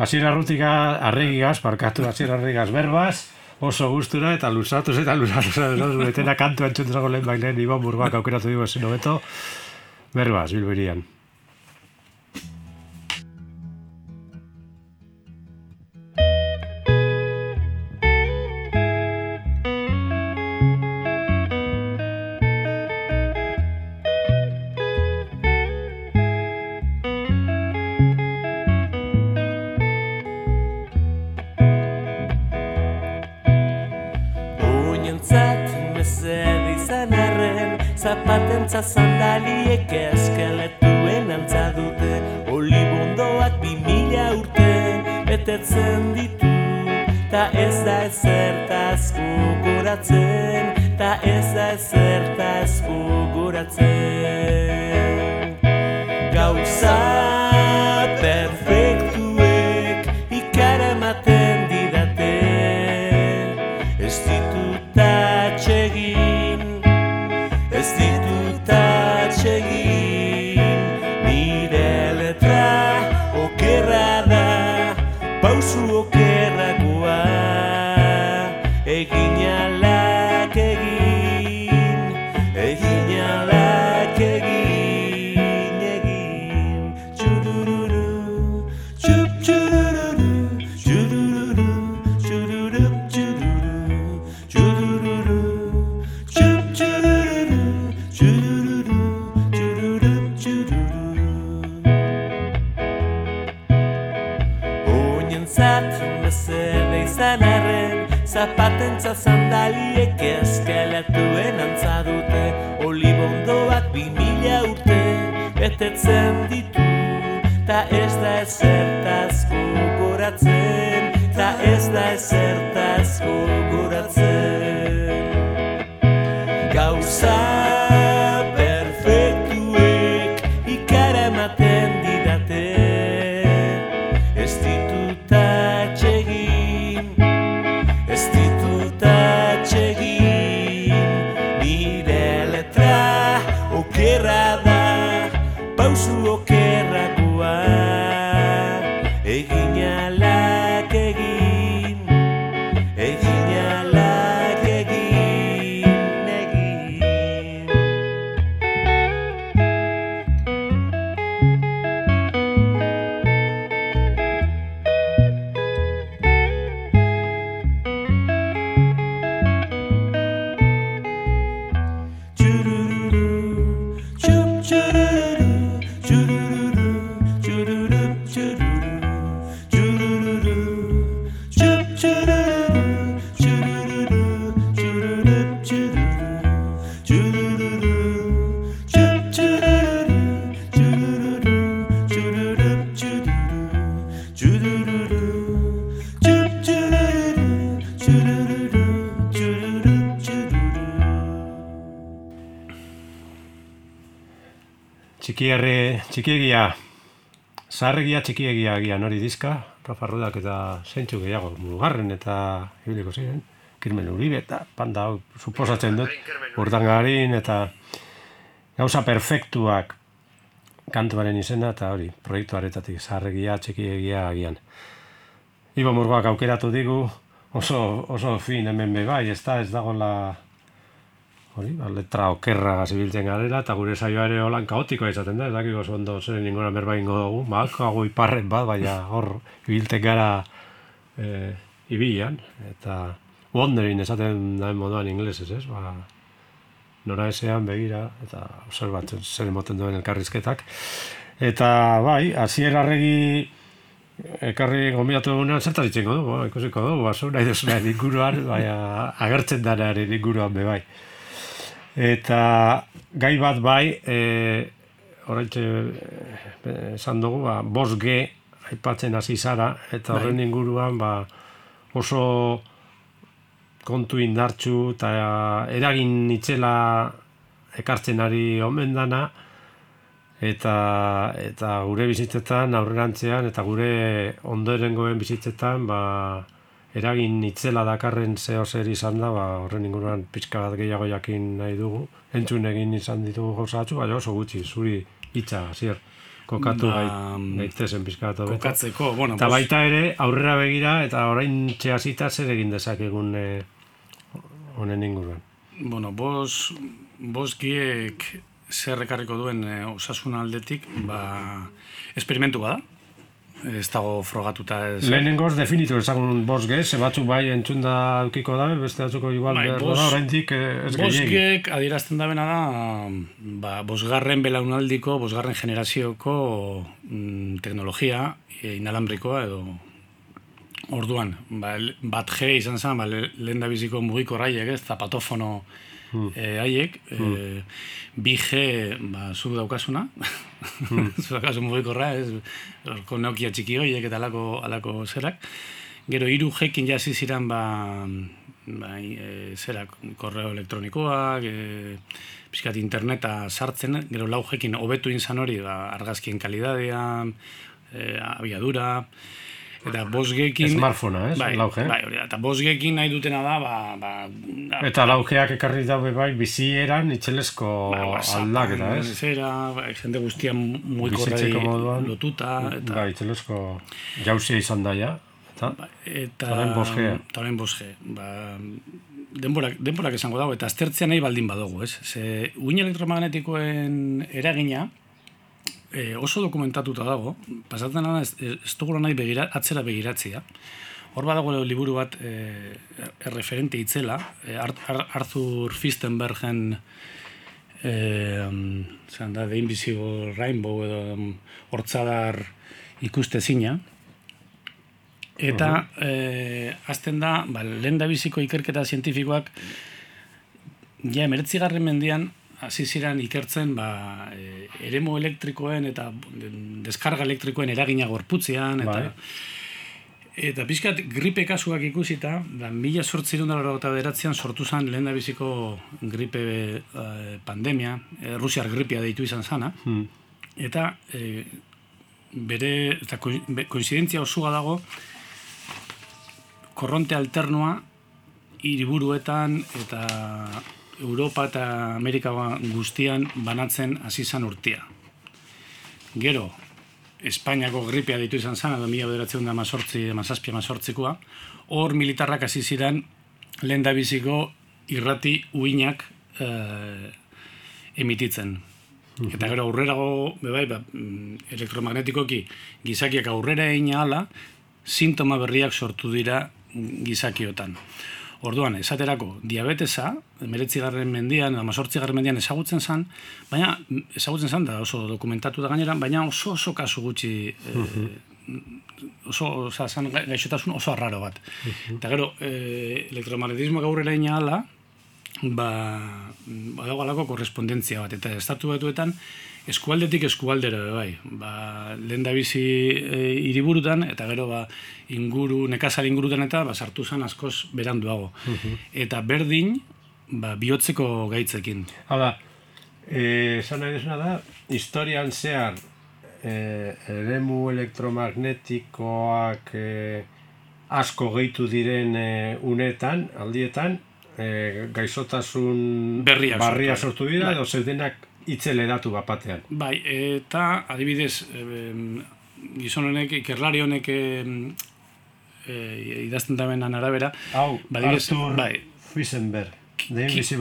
Hasiera rutika arregigaz, parkatu hasiera arregigaz berbaz, oso gustura eta luzatuz eta luzatuz eta betena kantu entzuntzako lehen bailen Iban Burgoak aukeratu dugu ezin hobeto berbaz, bilberian. seguir. Txikierri, txikiegia, zaharregia txikiegia agian hori dizka, Rafa Rudak eta zeintzu gehiago mugarren eta ibiliko ziren, Kirmen Uribe eta panda hau suposatzen dut, urdangarin eta gauza perfektuak kantuaren izena eta hori, proiektu aretatik zaharregia txikiegia agian. Ibo Murgoak aukeratu digu, oso, oso fin hemen be bai, ez da, ez dagoela hori, ba, letra okerra zibiltzen garela, eta gure saioa ere holan kaotikoa izaten da, ez dakik oso ondo zer ninguna berba ingo dugu, ba, hago iparren bat, baina hor ibiltzen gara e, ibian, eta wondering esaten daen moduan inglesez, ez, ba, nora esean begira, eta observatzen zer emoten duen elkarrizketak. Eta bai, hasier arregi ekarri gombidatu egunean zertan itxengo du, ikusiko du, baso, nahi duzunaren inguruan, baina agertzen danaren inguruan be bai. Eta gai bat bai, e, oraintxe e, esan dugu, ba, bos G aipatzen hasi zara, eta horren inguruan ba, oso kontu indartxu eta eragin itzela ekartzen ari omen dana, eta, eta gure bizitzetan, aurrerantzean, eta gure ondorengoen bizitzetan, ba, eragin itzela dakarren zeo zer izan da, ba, horren inguruan pixka bat gehiago jakin nahi dugu. Entzun egin izan ditugu gauza batzu, baina oso gutxi, zuri hitza, zier, kokatu Ba, gaitezen pixka bat. Kokatzeko, bueno, Eta baita ere, aurrera begira, eta orain txeazita zer egin dezakegun eh, honen inguruan. bueno, bos, bos giek zer duen e, osasun aldetik, ba, esperimentu bada. Ez dago frogatuta ez. Lehenengoz definitu ezagun bos gez, ze batzuk bai entzunda eukiko dabe, beste batzuko igual Bai, behar bos- da, oraindik eh, ez. Bosgek adierazten dabena da, ba, bosgarren belaunaldiko, bosgarren generazioko mm, teknologia e, inalambrikoa edo orduan, ba, bat G izan zen, ba, le- lehen da biziko mugikorraiek ez, zapatofono eh, haiek, eh, 2G, ba, zu daukasuna, zu daukazu mugikorra, ez, orko Nokia txiki horiek eta alako, alako zerak. Gero, hiru jekin jasi ziren, ba, bai, e, zerak, korreo elektronikoak, e, pixkat interneta sartzen, gero lau jekin hobetu inzan hori, ba, argazkien kalidadean, e, abiadura, eta bosgekin... Smartphonea, ez? Bai, Lauge. bai, hori da. Eta bosgekin nahi dutena da, ba, ba, Eta laugeak ekarri daue bai bizieran itxelesko ba, aldaketa, ez? Zera, bai, jende guztia moduan. lotuta, eta... Bai, itxelesko jauzia izan daia. Eta, Eta Orain 5G. Eta orain 5G. Ba, denborak, denborak esango dago, eta aztertzea nahi baldin badugu, ez? Ze, uin elektromagnetikoen eragina, e, oso dokumentatuta dago, pasatzen dena ez, ez dugula nahi begira, atzera begiratzea. Hor badago liburu bat e, erreferente itzela, e, Ar- Ar- Arthur Fistenbergen e, zan da, The Invisible Rainbow edo hortzadar ikustezina, Eta eh, azten da, ba, lehen da biziko ikerketa zientifikoak ja emeretzigarren mendian hasi ziren ikertzen ba, e, eremu elektrikoen eta deskarga elektrikoen eragina gorputzean eta Bai. Eta pixkat gripe kasuak ikusita, da mila sortzirun dara beratzean sortu zen lehen biziko gripe eh, pandemia, eh, Rusiar gripia deitu izan zana, hmm. eta e, bere eta koinzidentzia osua dago korronte alternoa hiriburuetan eta Europa eta Amerika guztian banatzen hasi zan urtea. Gero, Espainiako gripea ditu izan zan, edo mila bederatzen da mazortzi, mazazpia mazortzikoa, hor militarrak hasi ziren lehen biziko irrati uinak eh, emititzen. Eta gero aurrerago, bebai, ba, mm, elektromagnetikoki gizakiak aurrera egin ala, sintoma berriak sortu dira gizakiotan. Orduan, esaterako, diabetesa, meretzigarren mendian, amazortzigarren mendian ezagutzen zan, baina ezagutzen zan da oso dokumentatu da gainera, baina oso oso kasu gutxi eh, oso, oza, zan ga- gaixotasun oso arraro bat. Eta gero, eh, elektromagnetismoak aurrera ina ala, ba, badago alako korrespondentzia bat, eta estatu batuetan, eskualdetik eskualdera bai. Ba, lehen da bizi e, hiriburutan, eta gero ba, inguru, nekazari ingurutan eta ba, sartu zen askoz beranduago. Eta berdin, ba, bihotzeko gaitzekin. Hala, eh, esan nahi desuna da, historian zehar eh, eremu elektromagnetikoak eh, asko gehitu diren eh, unetan, aldietan, eh, gaixotasun Berriak barria sortu sortu dira, Bai. edo zeudenak itzeleratu bapatean. Bai, eta adibidez, gizon honek, ikerlari honek e, idazten damenan arabera, Hau, Badibidez, Arthur bai. Fisenberg,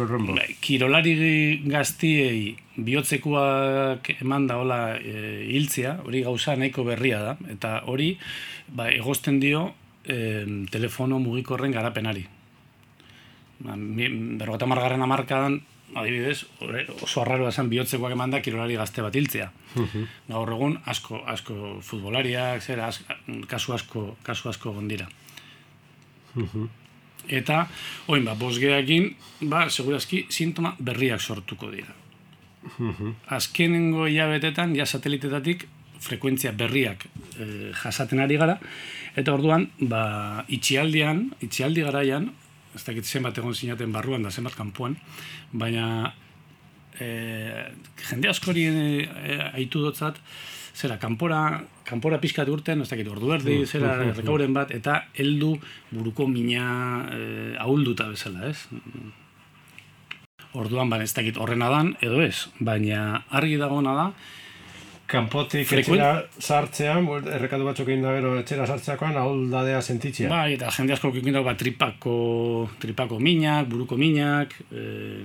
Rumble. Bai, kirolari gaztiei bihotzekoak eman da hola e, hiltzea, hori gauza nahiko berria da, eta hori ba, egozten dio e, telefono mugikorren garapenari. Ba, berrogeta margarren amarkadan, adibidez, oso arraroa zen bihotzekoak eman da kirolari gazte bat hiltzea. Gaur egun asko, asko futbolariak, zera, az, kasu asko, kasu asko gondira. Eta, oin, ba, bosgeakin, ba, segurazki, sintoma berriak sortuko dira. Azkenengo hilabetetan, ja satelitetatik, frekuentzia berriak e, jasaten ari gara, eta orduan, ba, itxialdian, itxialdi garaian, ez dakit zenbat egon zinaten barruan da zenbat kanpoan, baina e, jende askori e, aitu dotzat, zera, kanpora, kanpora pixkat urten, ez dakit, ordu erdi, zera, rekauren bat, eta heldu buruko mina e, ahulduta bezala, ez? Orduan, ba, ez dakit horrena dan, edo ez, baina argi dagoena da, Kanpotik Frekuen- etxera sartzean, errekadu batzuk egin da gero etxera sartzeakoan, ahuldadea sentitzea. Bai, eta jende asko dago, ba, tripako, tripako minak, buruko minak, e,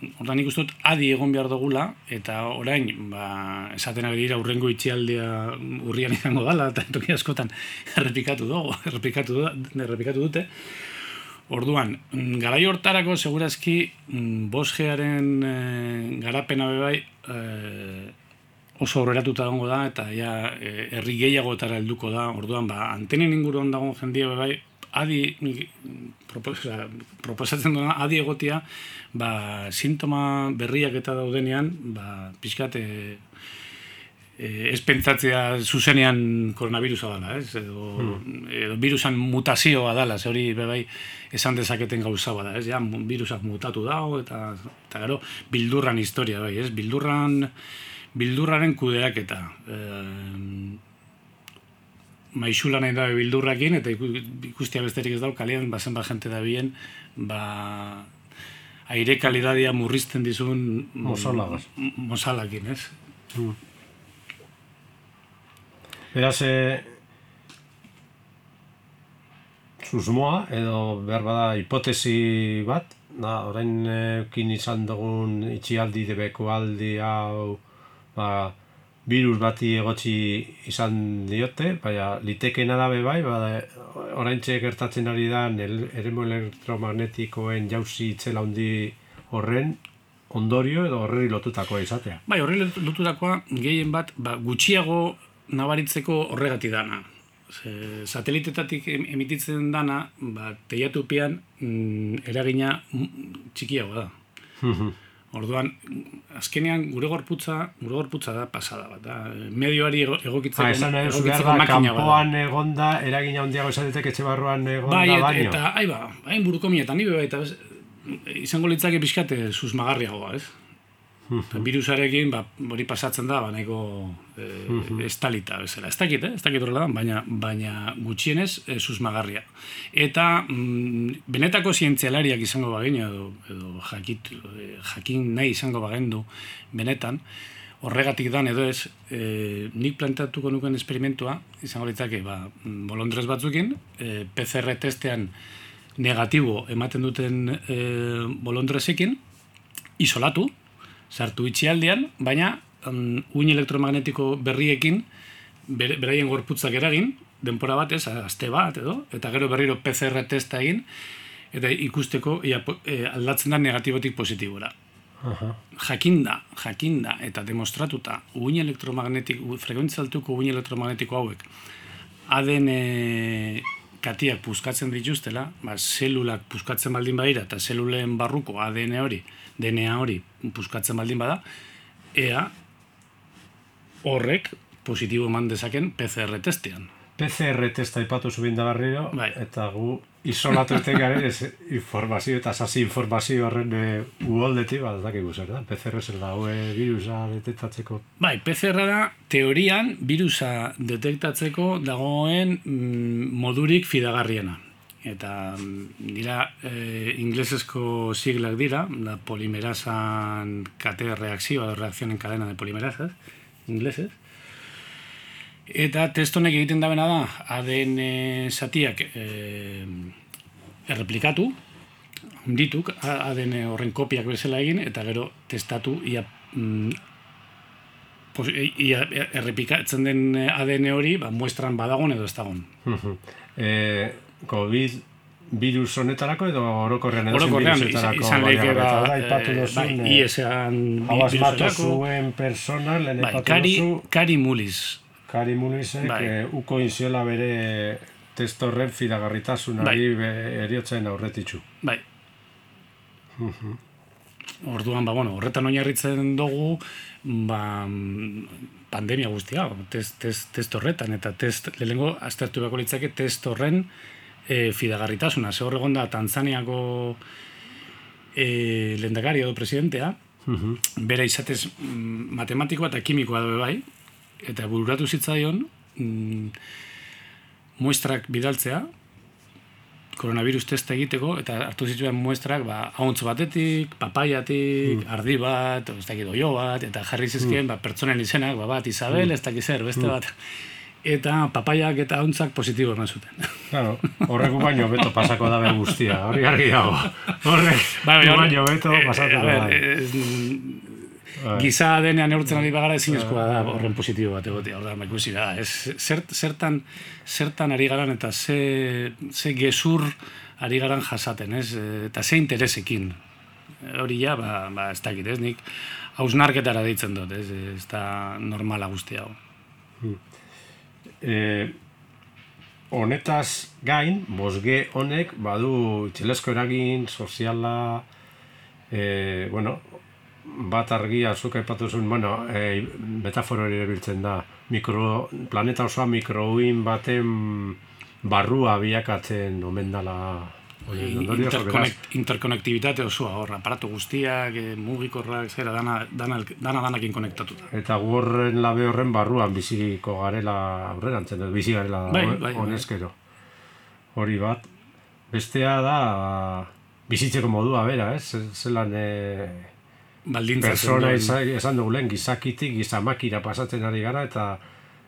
Hortan nik dut adi egon behar dugula, eta orain, ba, esaten ari dira urrengo itxialdea urrian izango dala, eta toki askotan errepikatu dugu, errepikatu, du- errepikatu dute. Orduan, mm, garai hortarako segurazki mm, 5Garen e, garapena bebai e, oso horreratuta dago da, eta ja e, herri gehiagotara helduko da. Orduan, ba, antenen inguruan dagoen jendia bebai adi, nik, propo- osea, proposatzen duena adi egotia, ba, sintoma berriak eta daudenean, ba, pixkat, e, e, ez pentsatzea zuzenean koronavirusa dela, ez? Edo, edo virusan mutazioa dela, ze hori bebai esan dezaketen gauza bada, ez? Ja, virusak mutatu dago, eta, eta gero, bildurran historia, bai, ez? Bildurran, bildurraren kudeaketa. E, maixula nahi da bildurrakin, eta iku- ikustia besterik ez dau, kalean, bazen ba jente da bien, ba, aire kalidadia murrizten dizun mm, Mozalagaz. mozalakin, ez? Beraz, e, susmoa, edo behar bada hipotesi bat, da, orain ekin izan dugun itxialdi debeko aldi hau, ba, virus bati egotzi izan diote, baina litekena da bai, ba, orain gertatzen ari da eremo elektromagnetikoen jauzi itzela handi horren ondorio edo horreri lotutakoa izatea. Bai, horre lotutakoa gehien bat ba, gutxiago nabaritzeko horregati dana. Ze, satelitetatik em- emititzen dana, ba, teiatupean mm, eragina mm, txikiagoa da. Orduan, azkenean gure gorputza, gure gorputza da pasada bat, da. Medioari ego- egokitzeko, Ha, esan nahi duzu behar egokitzeko makina kanpoan egonda, eragina handiago izatetek etxe barruan egonda Bai, et, baino. eta, ai ba, hain buruko minetan, ni bai, eta bez, izango litzake pixkate susmagarriagoa, ez? Eta Virusarekin, ba, hori pasatzen da, ba, nahiko e, estalita bezala. Ez dakit, eh? ez dakit horrela baina, baina gutxienez e, susmagarria. Eta mm, benetako zientzialariak izango bagina, edo, edo jakit, e, jakin nahi izango bagendu benetan, horregatik dan edo ez, e, nik planteatuko nuken esperimentua, izango litzake, ba, mm, bolondrez batzukin, e, PCR testean negatibo ematen duten e, bolondrezekin, isolatu, sartu itxialdean, baina um, uin elektromagnetiko berriekin beraien gorputzak eragin, denpora batez, aste bat edo, eta gero berriro PCR testa egin, eta ikusteko ia, e, aldatzen da negatibotik positibora. Aha. Jakinda, jakinda eta demostratuta uin elektromagnetiko, frekuentzia altuko uin elektromagnetiko hauek ADN katiak puskatzen dituztela, ba, zelulak puskatzen baldin badira eta zelulen barruko ADN hori, DNA hori puskatzen baldin bada, ea horrek positibo eman dezaken PCR testean. PCR testa ipatu zubin da berriro, Bai. eta gu isolatu eten garen ez informazio eta sasi informazio horren e, uholdetik, bat dakigu zer da, PCR zer da, hoe virusa detektatzeko. Bai, PCR da teorian virusa detektatzeko dagoen mm, modurik fidagarriena. Eta mm, dira e, inglesezko siglak dira, da polimerasan kate reakzioa, edo reakzioen cadena de polimerasas, inglesez. Eta test honek egiten dabena da, ADN satiak e, erreplikatu, hundituk, A- ADN horren kopiak bezala egin, eta gero testatu ia mm, pos, ia errepikatzen den ADN hori, ba, muestran badagon edo ez dagon. e, COVID virus honetarako edo orokorrean edo Orokorrean, izan, lehike ba, eh, bai, eh, IESan hau asmatu viruserako. zuen persona, lehen Bai, Kari, Kari Mulis. Kari Munisek Bai. eh, uko inziola bere testo horren fidagarritasunari bai. eriotzen aurretitzu. Bai. Orduan, ba, bueno, horretan oinarritzen dugu, ba, pandemia guztia, test, test, test horretan, eta test, lehenengo, aztertu beharko litzake, test horren e, fidagarritasuna. Ze hor egon da, Tanzaniako e, lehendakari edo presidentea, bere izatez mm, matematikoa eta kimikoa dabe bai, eta bururatu zitzaion mm, muestrak bidaltzea, koronavirus testa egiteko, eta hartu zituen muestrak, ba, ahontz batetik, papaiatik, ardi bat, ez dakit oio bat, eta jarri zizkien, ba, pertsonen izenak, ba, bat Isabel, ez dakit zer, beste bat. Eta papaiak eta ahontzak positibo eman zuten. Claro, horrek baino beto pasako dabe guztia, hori argi dago. Horrek Bai, gu hor- baino beto eh, pasako dabe. eh, Bai. giza denean neurtzen ari bagara ezinezkoa da horren positibo bat egotea. Orda, ba, ikusi da, ez, zert, zertan, zertan ari garan eta ze, ze gezur ari garan jasaten, ez? Eh, Eta ze interesekin. Hori ja, ba, ba ez dakit, ez? Nik hausnarketara deitzen dut, ez? Ez da normala guzti hau. E, honetaz gain, bosge honek badu itxelesko eragin soziala, e, bueno, bat argia zuk aipatu zuen, bueno, e, metaforo ere biltzen da, mikro, planeta osoa mikrouin baten barrua bilakatzen omen dala beraz, Interconnect, interkonnektibitate osoa hor, aparatu guztiak, eh, mugikorrak, zera, dana, dana, dana danakin konektatuta. eta gu horren labe horren barruan biziko garela aurrerantzen, bizi garela Bai, bai, bai. honezkero. Hori bat. Bestea da bizitzeko modua bera, ez? Ze- Zelan e, Baldintza persona esan, dugu lehen gizakitik gizamakira pasatzen ari gara eta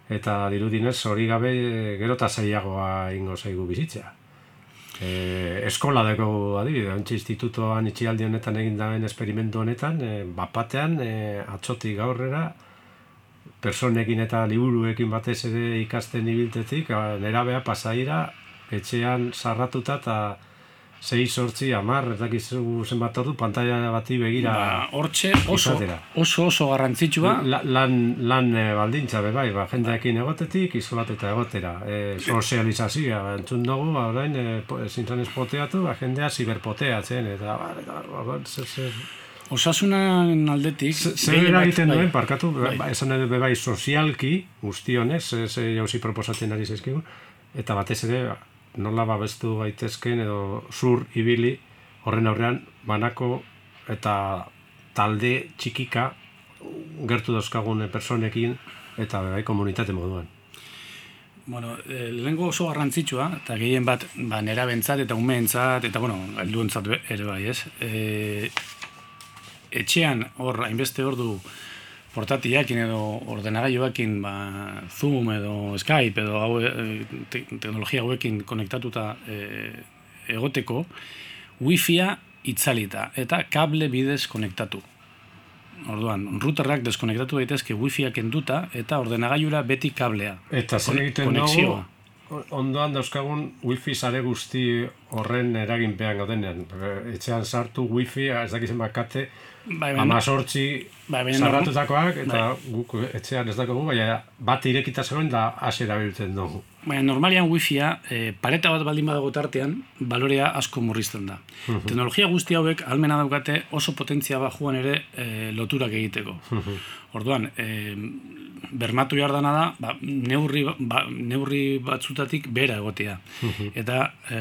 eta dirudinez hori gabe gero eta zailagoa ingo zaigu bizitzea. E, eskola dago adibide, antxe institutoan itxialdi honetan egin daben esperimentu honetan, e, bapatean e, atzotik gaurrera personekin eta liburuekin batez ere ikasten ibiltetik, nerabea pasaira etxean sarratuta eta sei sortzi amar, ez dakizu zenbat ordu, pantalla bati begira Ba, hortxe oso, izatera. oso oso garrantzitsua, La, lan, lan e, baldintza be bai, ba, jendeekin egotetik, isolatuta egotera. E, sozializazioa, entzun dugu, ba, orain, e, zen espoteatu, ba, jendea ziberpoteatzen, eta, ba, eta, ba, ba, zer, zer, osasunan aldetik... zer bai, duen, parkatu, bai. ba, esan edo be bai sozialki, guztionez, ze jauzi proposatzen ari zaizkigu, eta batez ere, ba, nola babestu gaitezken edo zur ibili horren aurrean banako eta talde txikika gertu dauzkagun personekin eta bai komunitate moduan. Bueno, eh, lehengo oso garrantzitsua, eta gehien bat, ba, nera bentzat eta umeentzat, eta, bueno, helduentzat be- ere bai, ez? E, etxean, hor, hainbeste ordu portatiakin edo ordenagailuekin, ba, Zoom edo Skype edo hau, e, te, teknologia hauekin konektatuta e, egoteko, Wi-Fia itzalita eta kable bidez konektatu. Orduan, routerrak deskonektatu daitezke Wi-Fia kenduta eta ordenagailura beti kablea. Eta zer egiten dugu, ondoan dauzkagun wifi sare guzti horren eraginpean gaudenean. Etxean sartu wifi, ez dakizen bakate, Bai, baina- amazortzi Bai, sarratutakoak, eta guk etxean ez dakogu, baina bat irekita zegoen da hasi erabiltzen dugu. Baina normalian wifia, e, pareta bat baldin badago tartean, balorea asko murrizten da. Teknologia guzti hauek almena daukate oso potentzia bajuan ere e, loturak egiteko. Orduan, e, bermatu behar dana da, ba, neurri, ba, neurri batzutatik bera egotea. Eta e,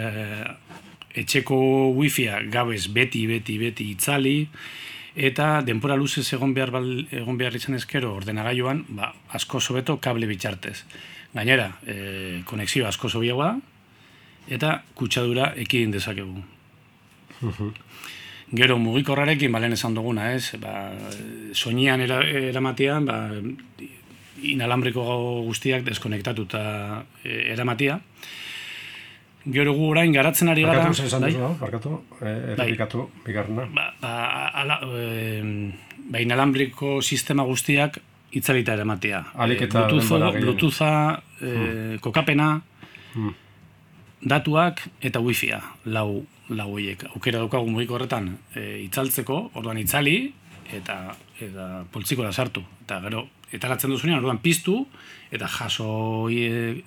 etxeko wifia gabez beti, beti, beti itzali, eta denpora luzez egon behar, bal, egon behar izan ezkero ordenagailuan, ba, asko sobeto kable bitxartez. Gainera, e, konexioa asko sobiagoa da, eta kutsadura ekidin dezakegu. Gero mugikorrarekin balen esan duguna, ez? Ba, soinean era, eramatean, ba, inalambriko guztiak deskonektatuta eramatia. Gero gu orain garatzen ari gara... Barkatu, esan bai? duzu, barkatu, e, errepikatu, bigarrena. ba, ba, ala, e, ba, inalambriko sistema guztiak itzalita eramatea. Ahalik E, eta gehien. Bluetootha, e, kokapena, datuak eta wifia, lau, lau horiek. Aukera daukagu mugiko horretan e, itzaltzeko, orduan itzali, eta eta poltzikora sartu. Eta gero, etaratzen duzunean, orduan piztu, eta jaso e,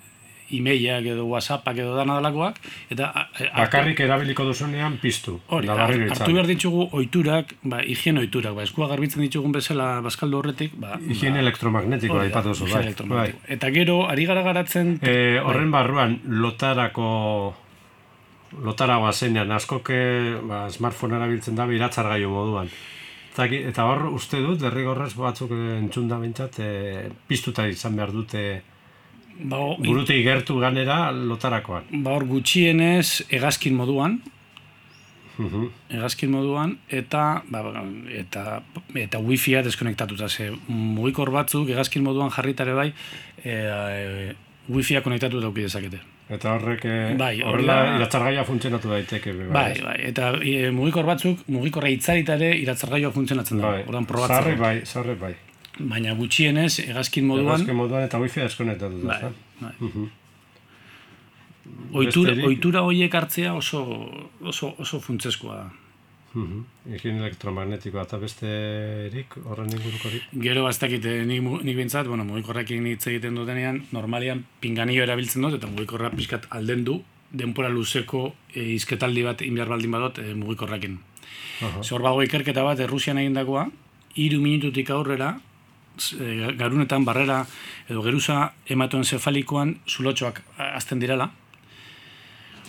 e-mailak edo whatsappak edo dana dalakoak, eta a- a- Bakarrik erabiliko duzunean piztu. Hori, hartu behar ditugu ohiturak, ba, higiene ohiturak, ba, eskua garbitzen ditugun bezala bazkaldu horretik, ba, Higiene elektromagnetikoa hori da, aipatu higiene bai. bai. Eta gero, ari gara garatzen, E, horren barruan, lotarako lotaragoa zenean, askoke ba, smartphone erabiltzen da iratzargailu moduan. Eta, eta hor uste dut, derrigorrez batzuk entzun da bintzat, e, piztuta izan behar dute ba, o- burutik gertu ganera lotarakoan. ba, hor gutxienez hegazkin moduan, Mhm. hegazkin moduan, eta, ba, ba, eta, eta wifia deskonektatuta, ze mugikor batzuk hegazkin moduan jarritare bai, e, e, wifia konektatu dauki dezakete. Eta horrek e, Bai, horrela iratzargaia funtzionatu daiteke. Bai, ez? bai, eta e, mugikor batzuk, mugikorra itzalita ere iratzargailua funtzionatzen da. Bai, Orduan probatzeko. sarri bai, sarri bai. Baina gutxienez, hegazkin moduan, Egazke moduan eta wifi deskonektatu da. bai, bai. Ohitura, Besterik- ohitura horiek hartzea oso, oso, oso funtsezkoa da. Mhm. Ekin elektromagnetikoa eta besterik, horren ingurukorik. Gero bastakit nik, mu- nik bintzat, bueno, mugikorrekin hitz egiten dutenean, normalian pinganio erabiltzen dut, eta mugikorra pixkat alden du, denpora luzeko e, izketaldi bat inbiar baldin badot e, mugikorrekin. Aha. Zor bago ikerketa bat Errusian egindakoa, hiru minututik aurrera, garunetan barrera edo geruza hematoen zefalikoan zulotxoak azten direla.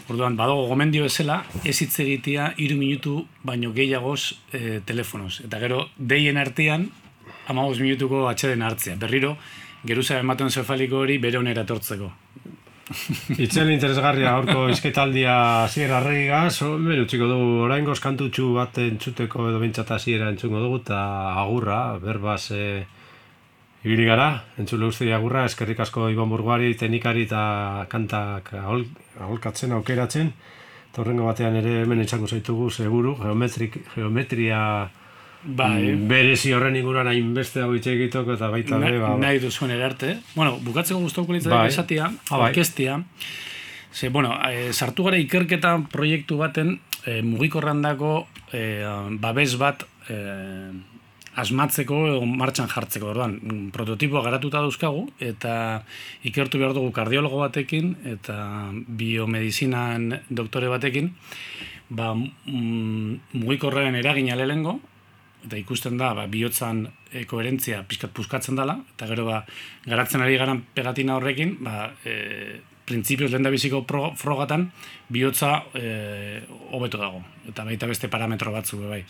Orduan, badago gomendio bezala, ez hitz egitea hiru minutu baino gehiagoz e, telefonoz. Eta gero, deien artean, amabos minutuko atxeden hartzea. Berriro, geruza hematoen zefaliko hori bere onera etortzeko. Itzen interesgarria aurko izketaldia hasiera arregigaz, hemen utziko dugu oraingoz kantutxu bat entzuteko edo bintzat hasiera entzungo dugu, eta agurra, berbaz e, ibili gara, entzule guzti agurra, eskerrik asko Ibon Burguari, teknikari eta kantak ahol, aholkatzen, aukeratzen, eta horrengo batean ere hemen etxango zaitugu, seguru, geometrik, geometria Bai, mm, berezi horren inguruan hainbeste hau hitz egiteko eta baita Na, be, ba, nahi duzuen erarte. Bueno, bukatzeko gustatuko litzateke Bai. esatia, Ah, bai. orkestia. Ze, bueno, e, sartu gara ikerketa proiektu baten e, mugikorrandako e, babes bat e, asmatzeko edo martxan jartzeko. Orduan, mm, prototipoa garatuta dauzkagu eta ikertu behar dugu kardiologo batekin eta biomedizinan doktore batekin ba, mm, mugikorraren eragina lehengo, eta ikusten da, ba, bihotzan e, koherentzia pixkat puskatzen dela, eta gero ba, garatzen ari garan pegatina horrekin, ba, e, printzipioz lehen biziko frogatan, bihotza e, hobeto dago, eta baita beste parametro batzuk be bai.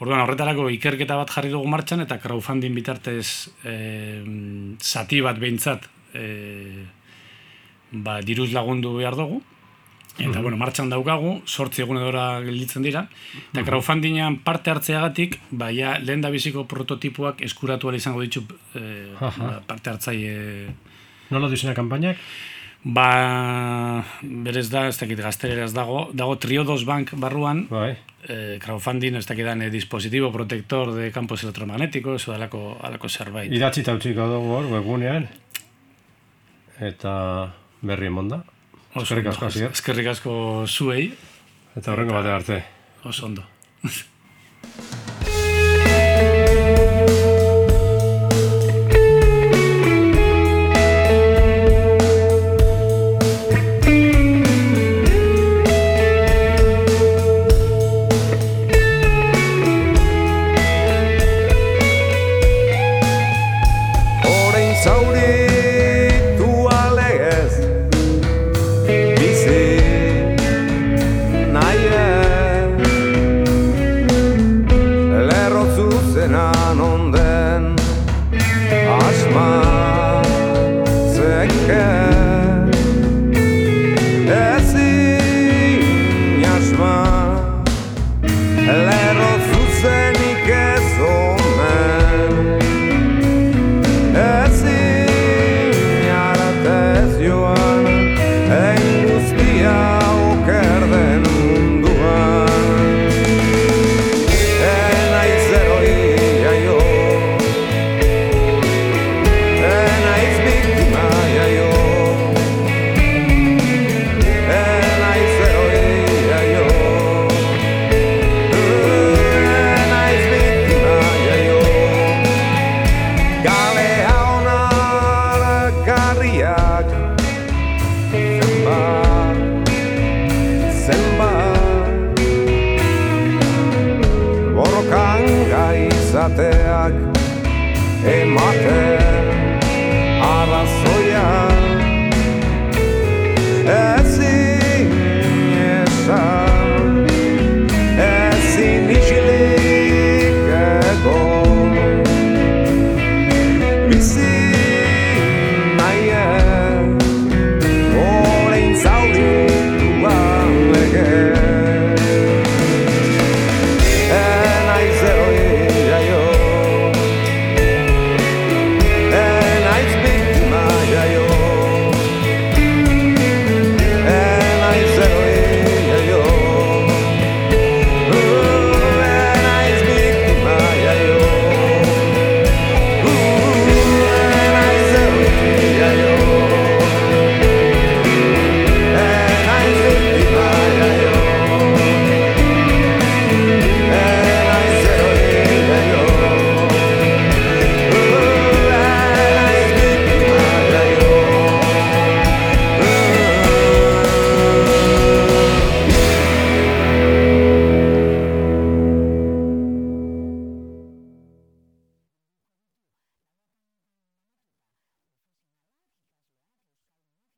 Orduan, horretarako ikerketa bat jarri dugu martxan, eta crowdfunding bitartez e, zati bat behintzat e, ba, diruz lagundu behar dugu, Eta, bueno, martxan daukagu, sortzi egun edora gelditzen dira. Eta crowdfundingan parte hartzeagatik, ba, ja, lehen da biziko prototipoak eskuratu izango ditu Aha. ba, parte hartzaile... nola duzena kanpainak? Ba, berez da, ez dakit gaztereraz dago, dago Triodos Bank barruan, Bai. Eh, crowdfunding, ez dakidan, eh, dispositivo protector de campos electromagnéticos, o dalako, alako zerbait. Idatzita utziko dugu hor, webgunean. Eta berri emonda. Eskerrik asko, Asier. Eskerrik asko zuei, Eta horrengo batera arte. oso ondo.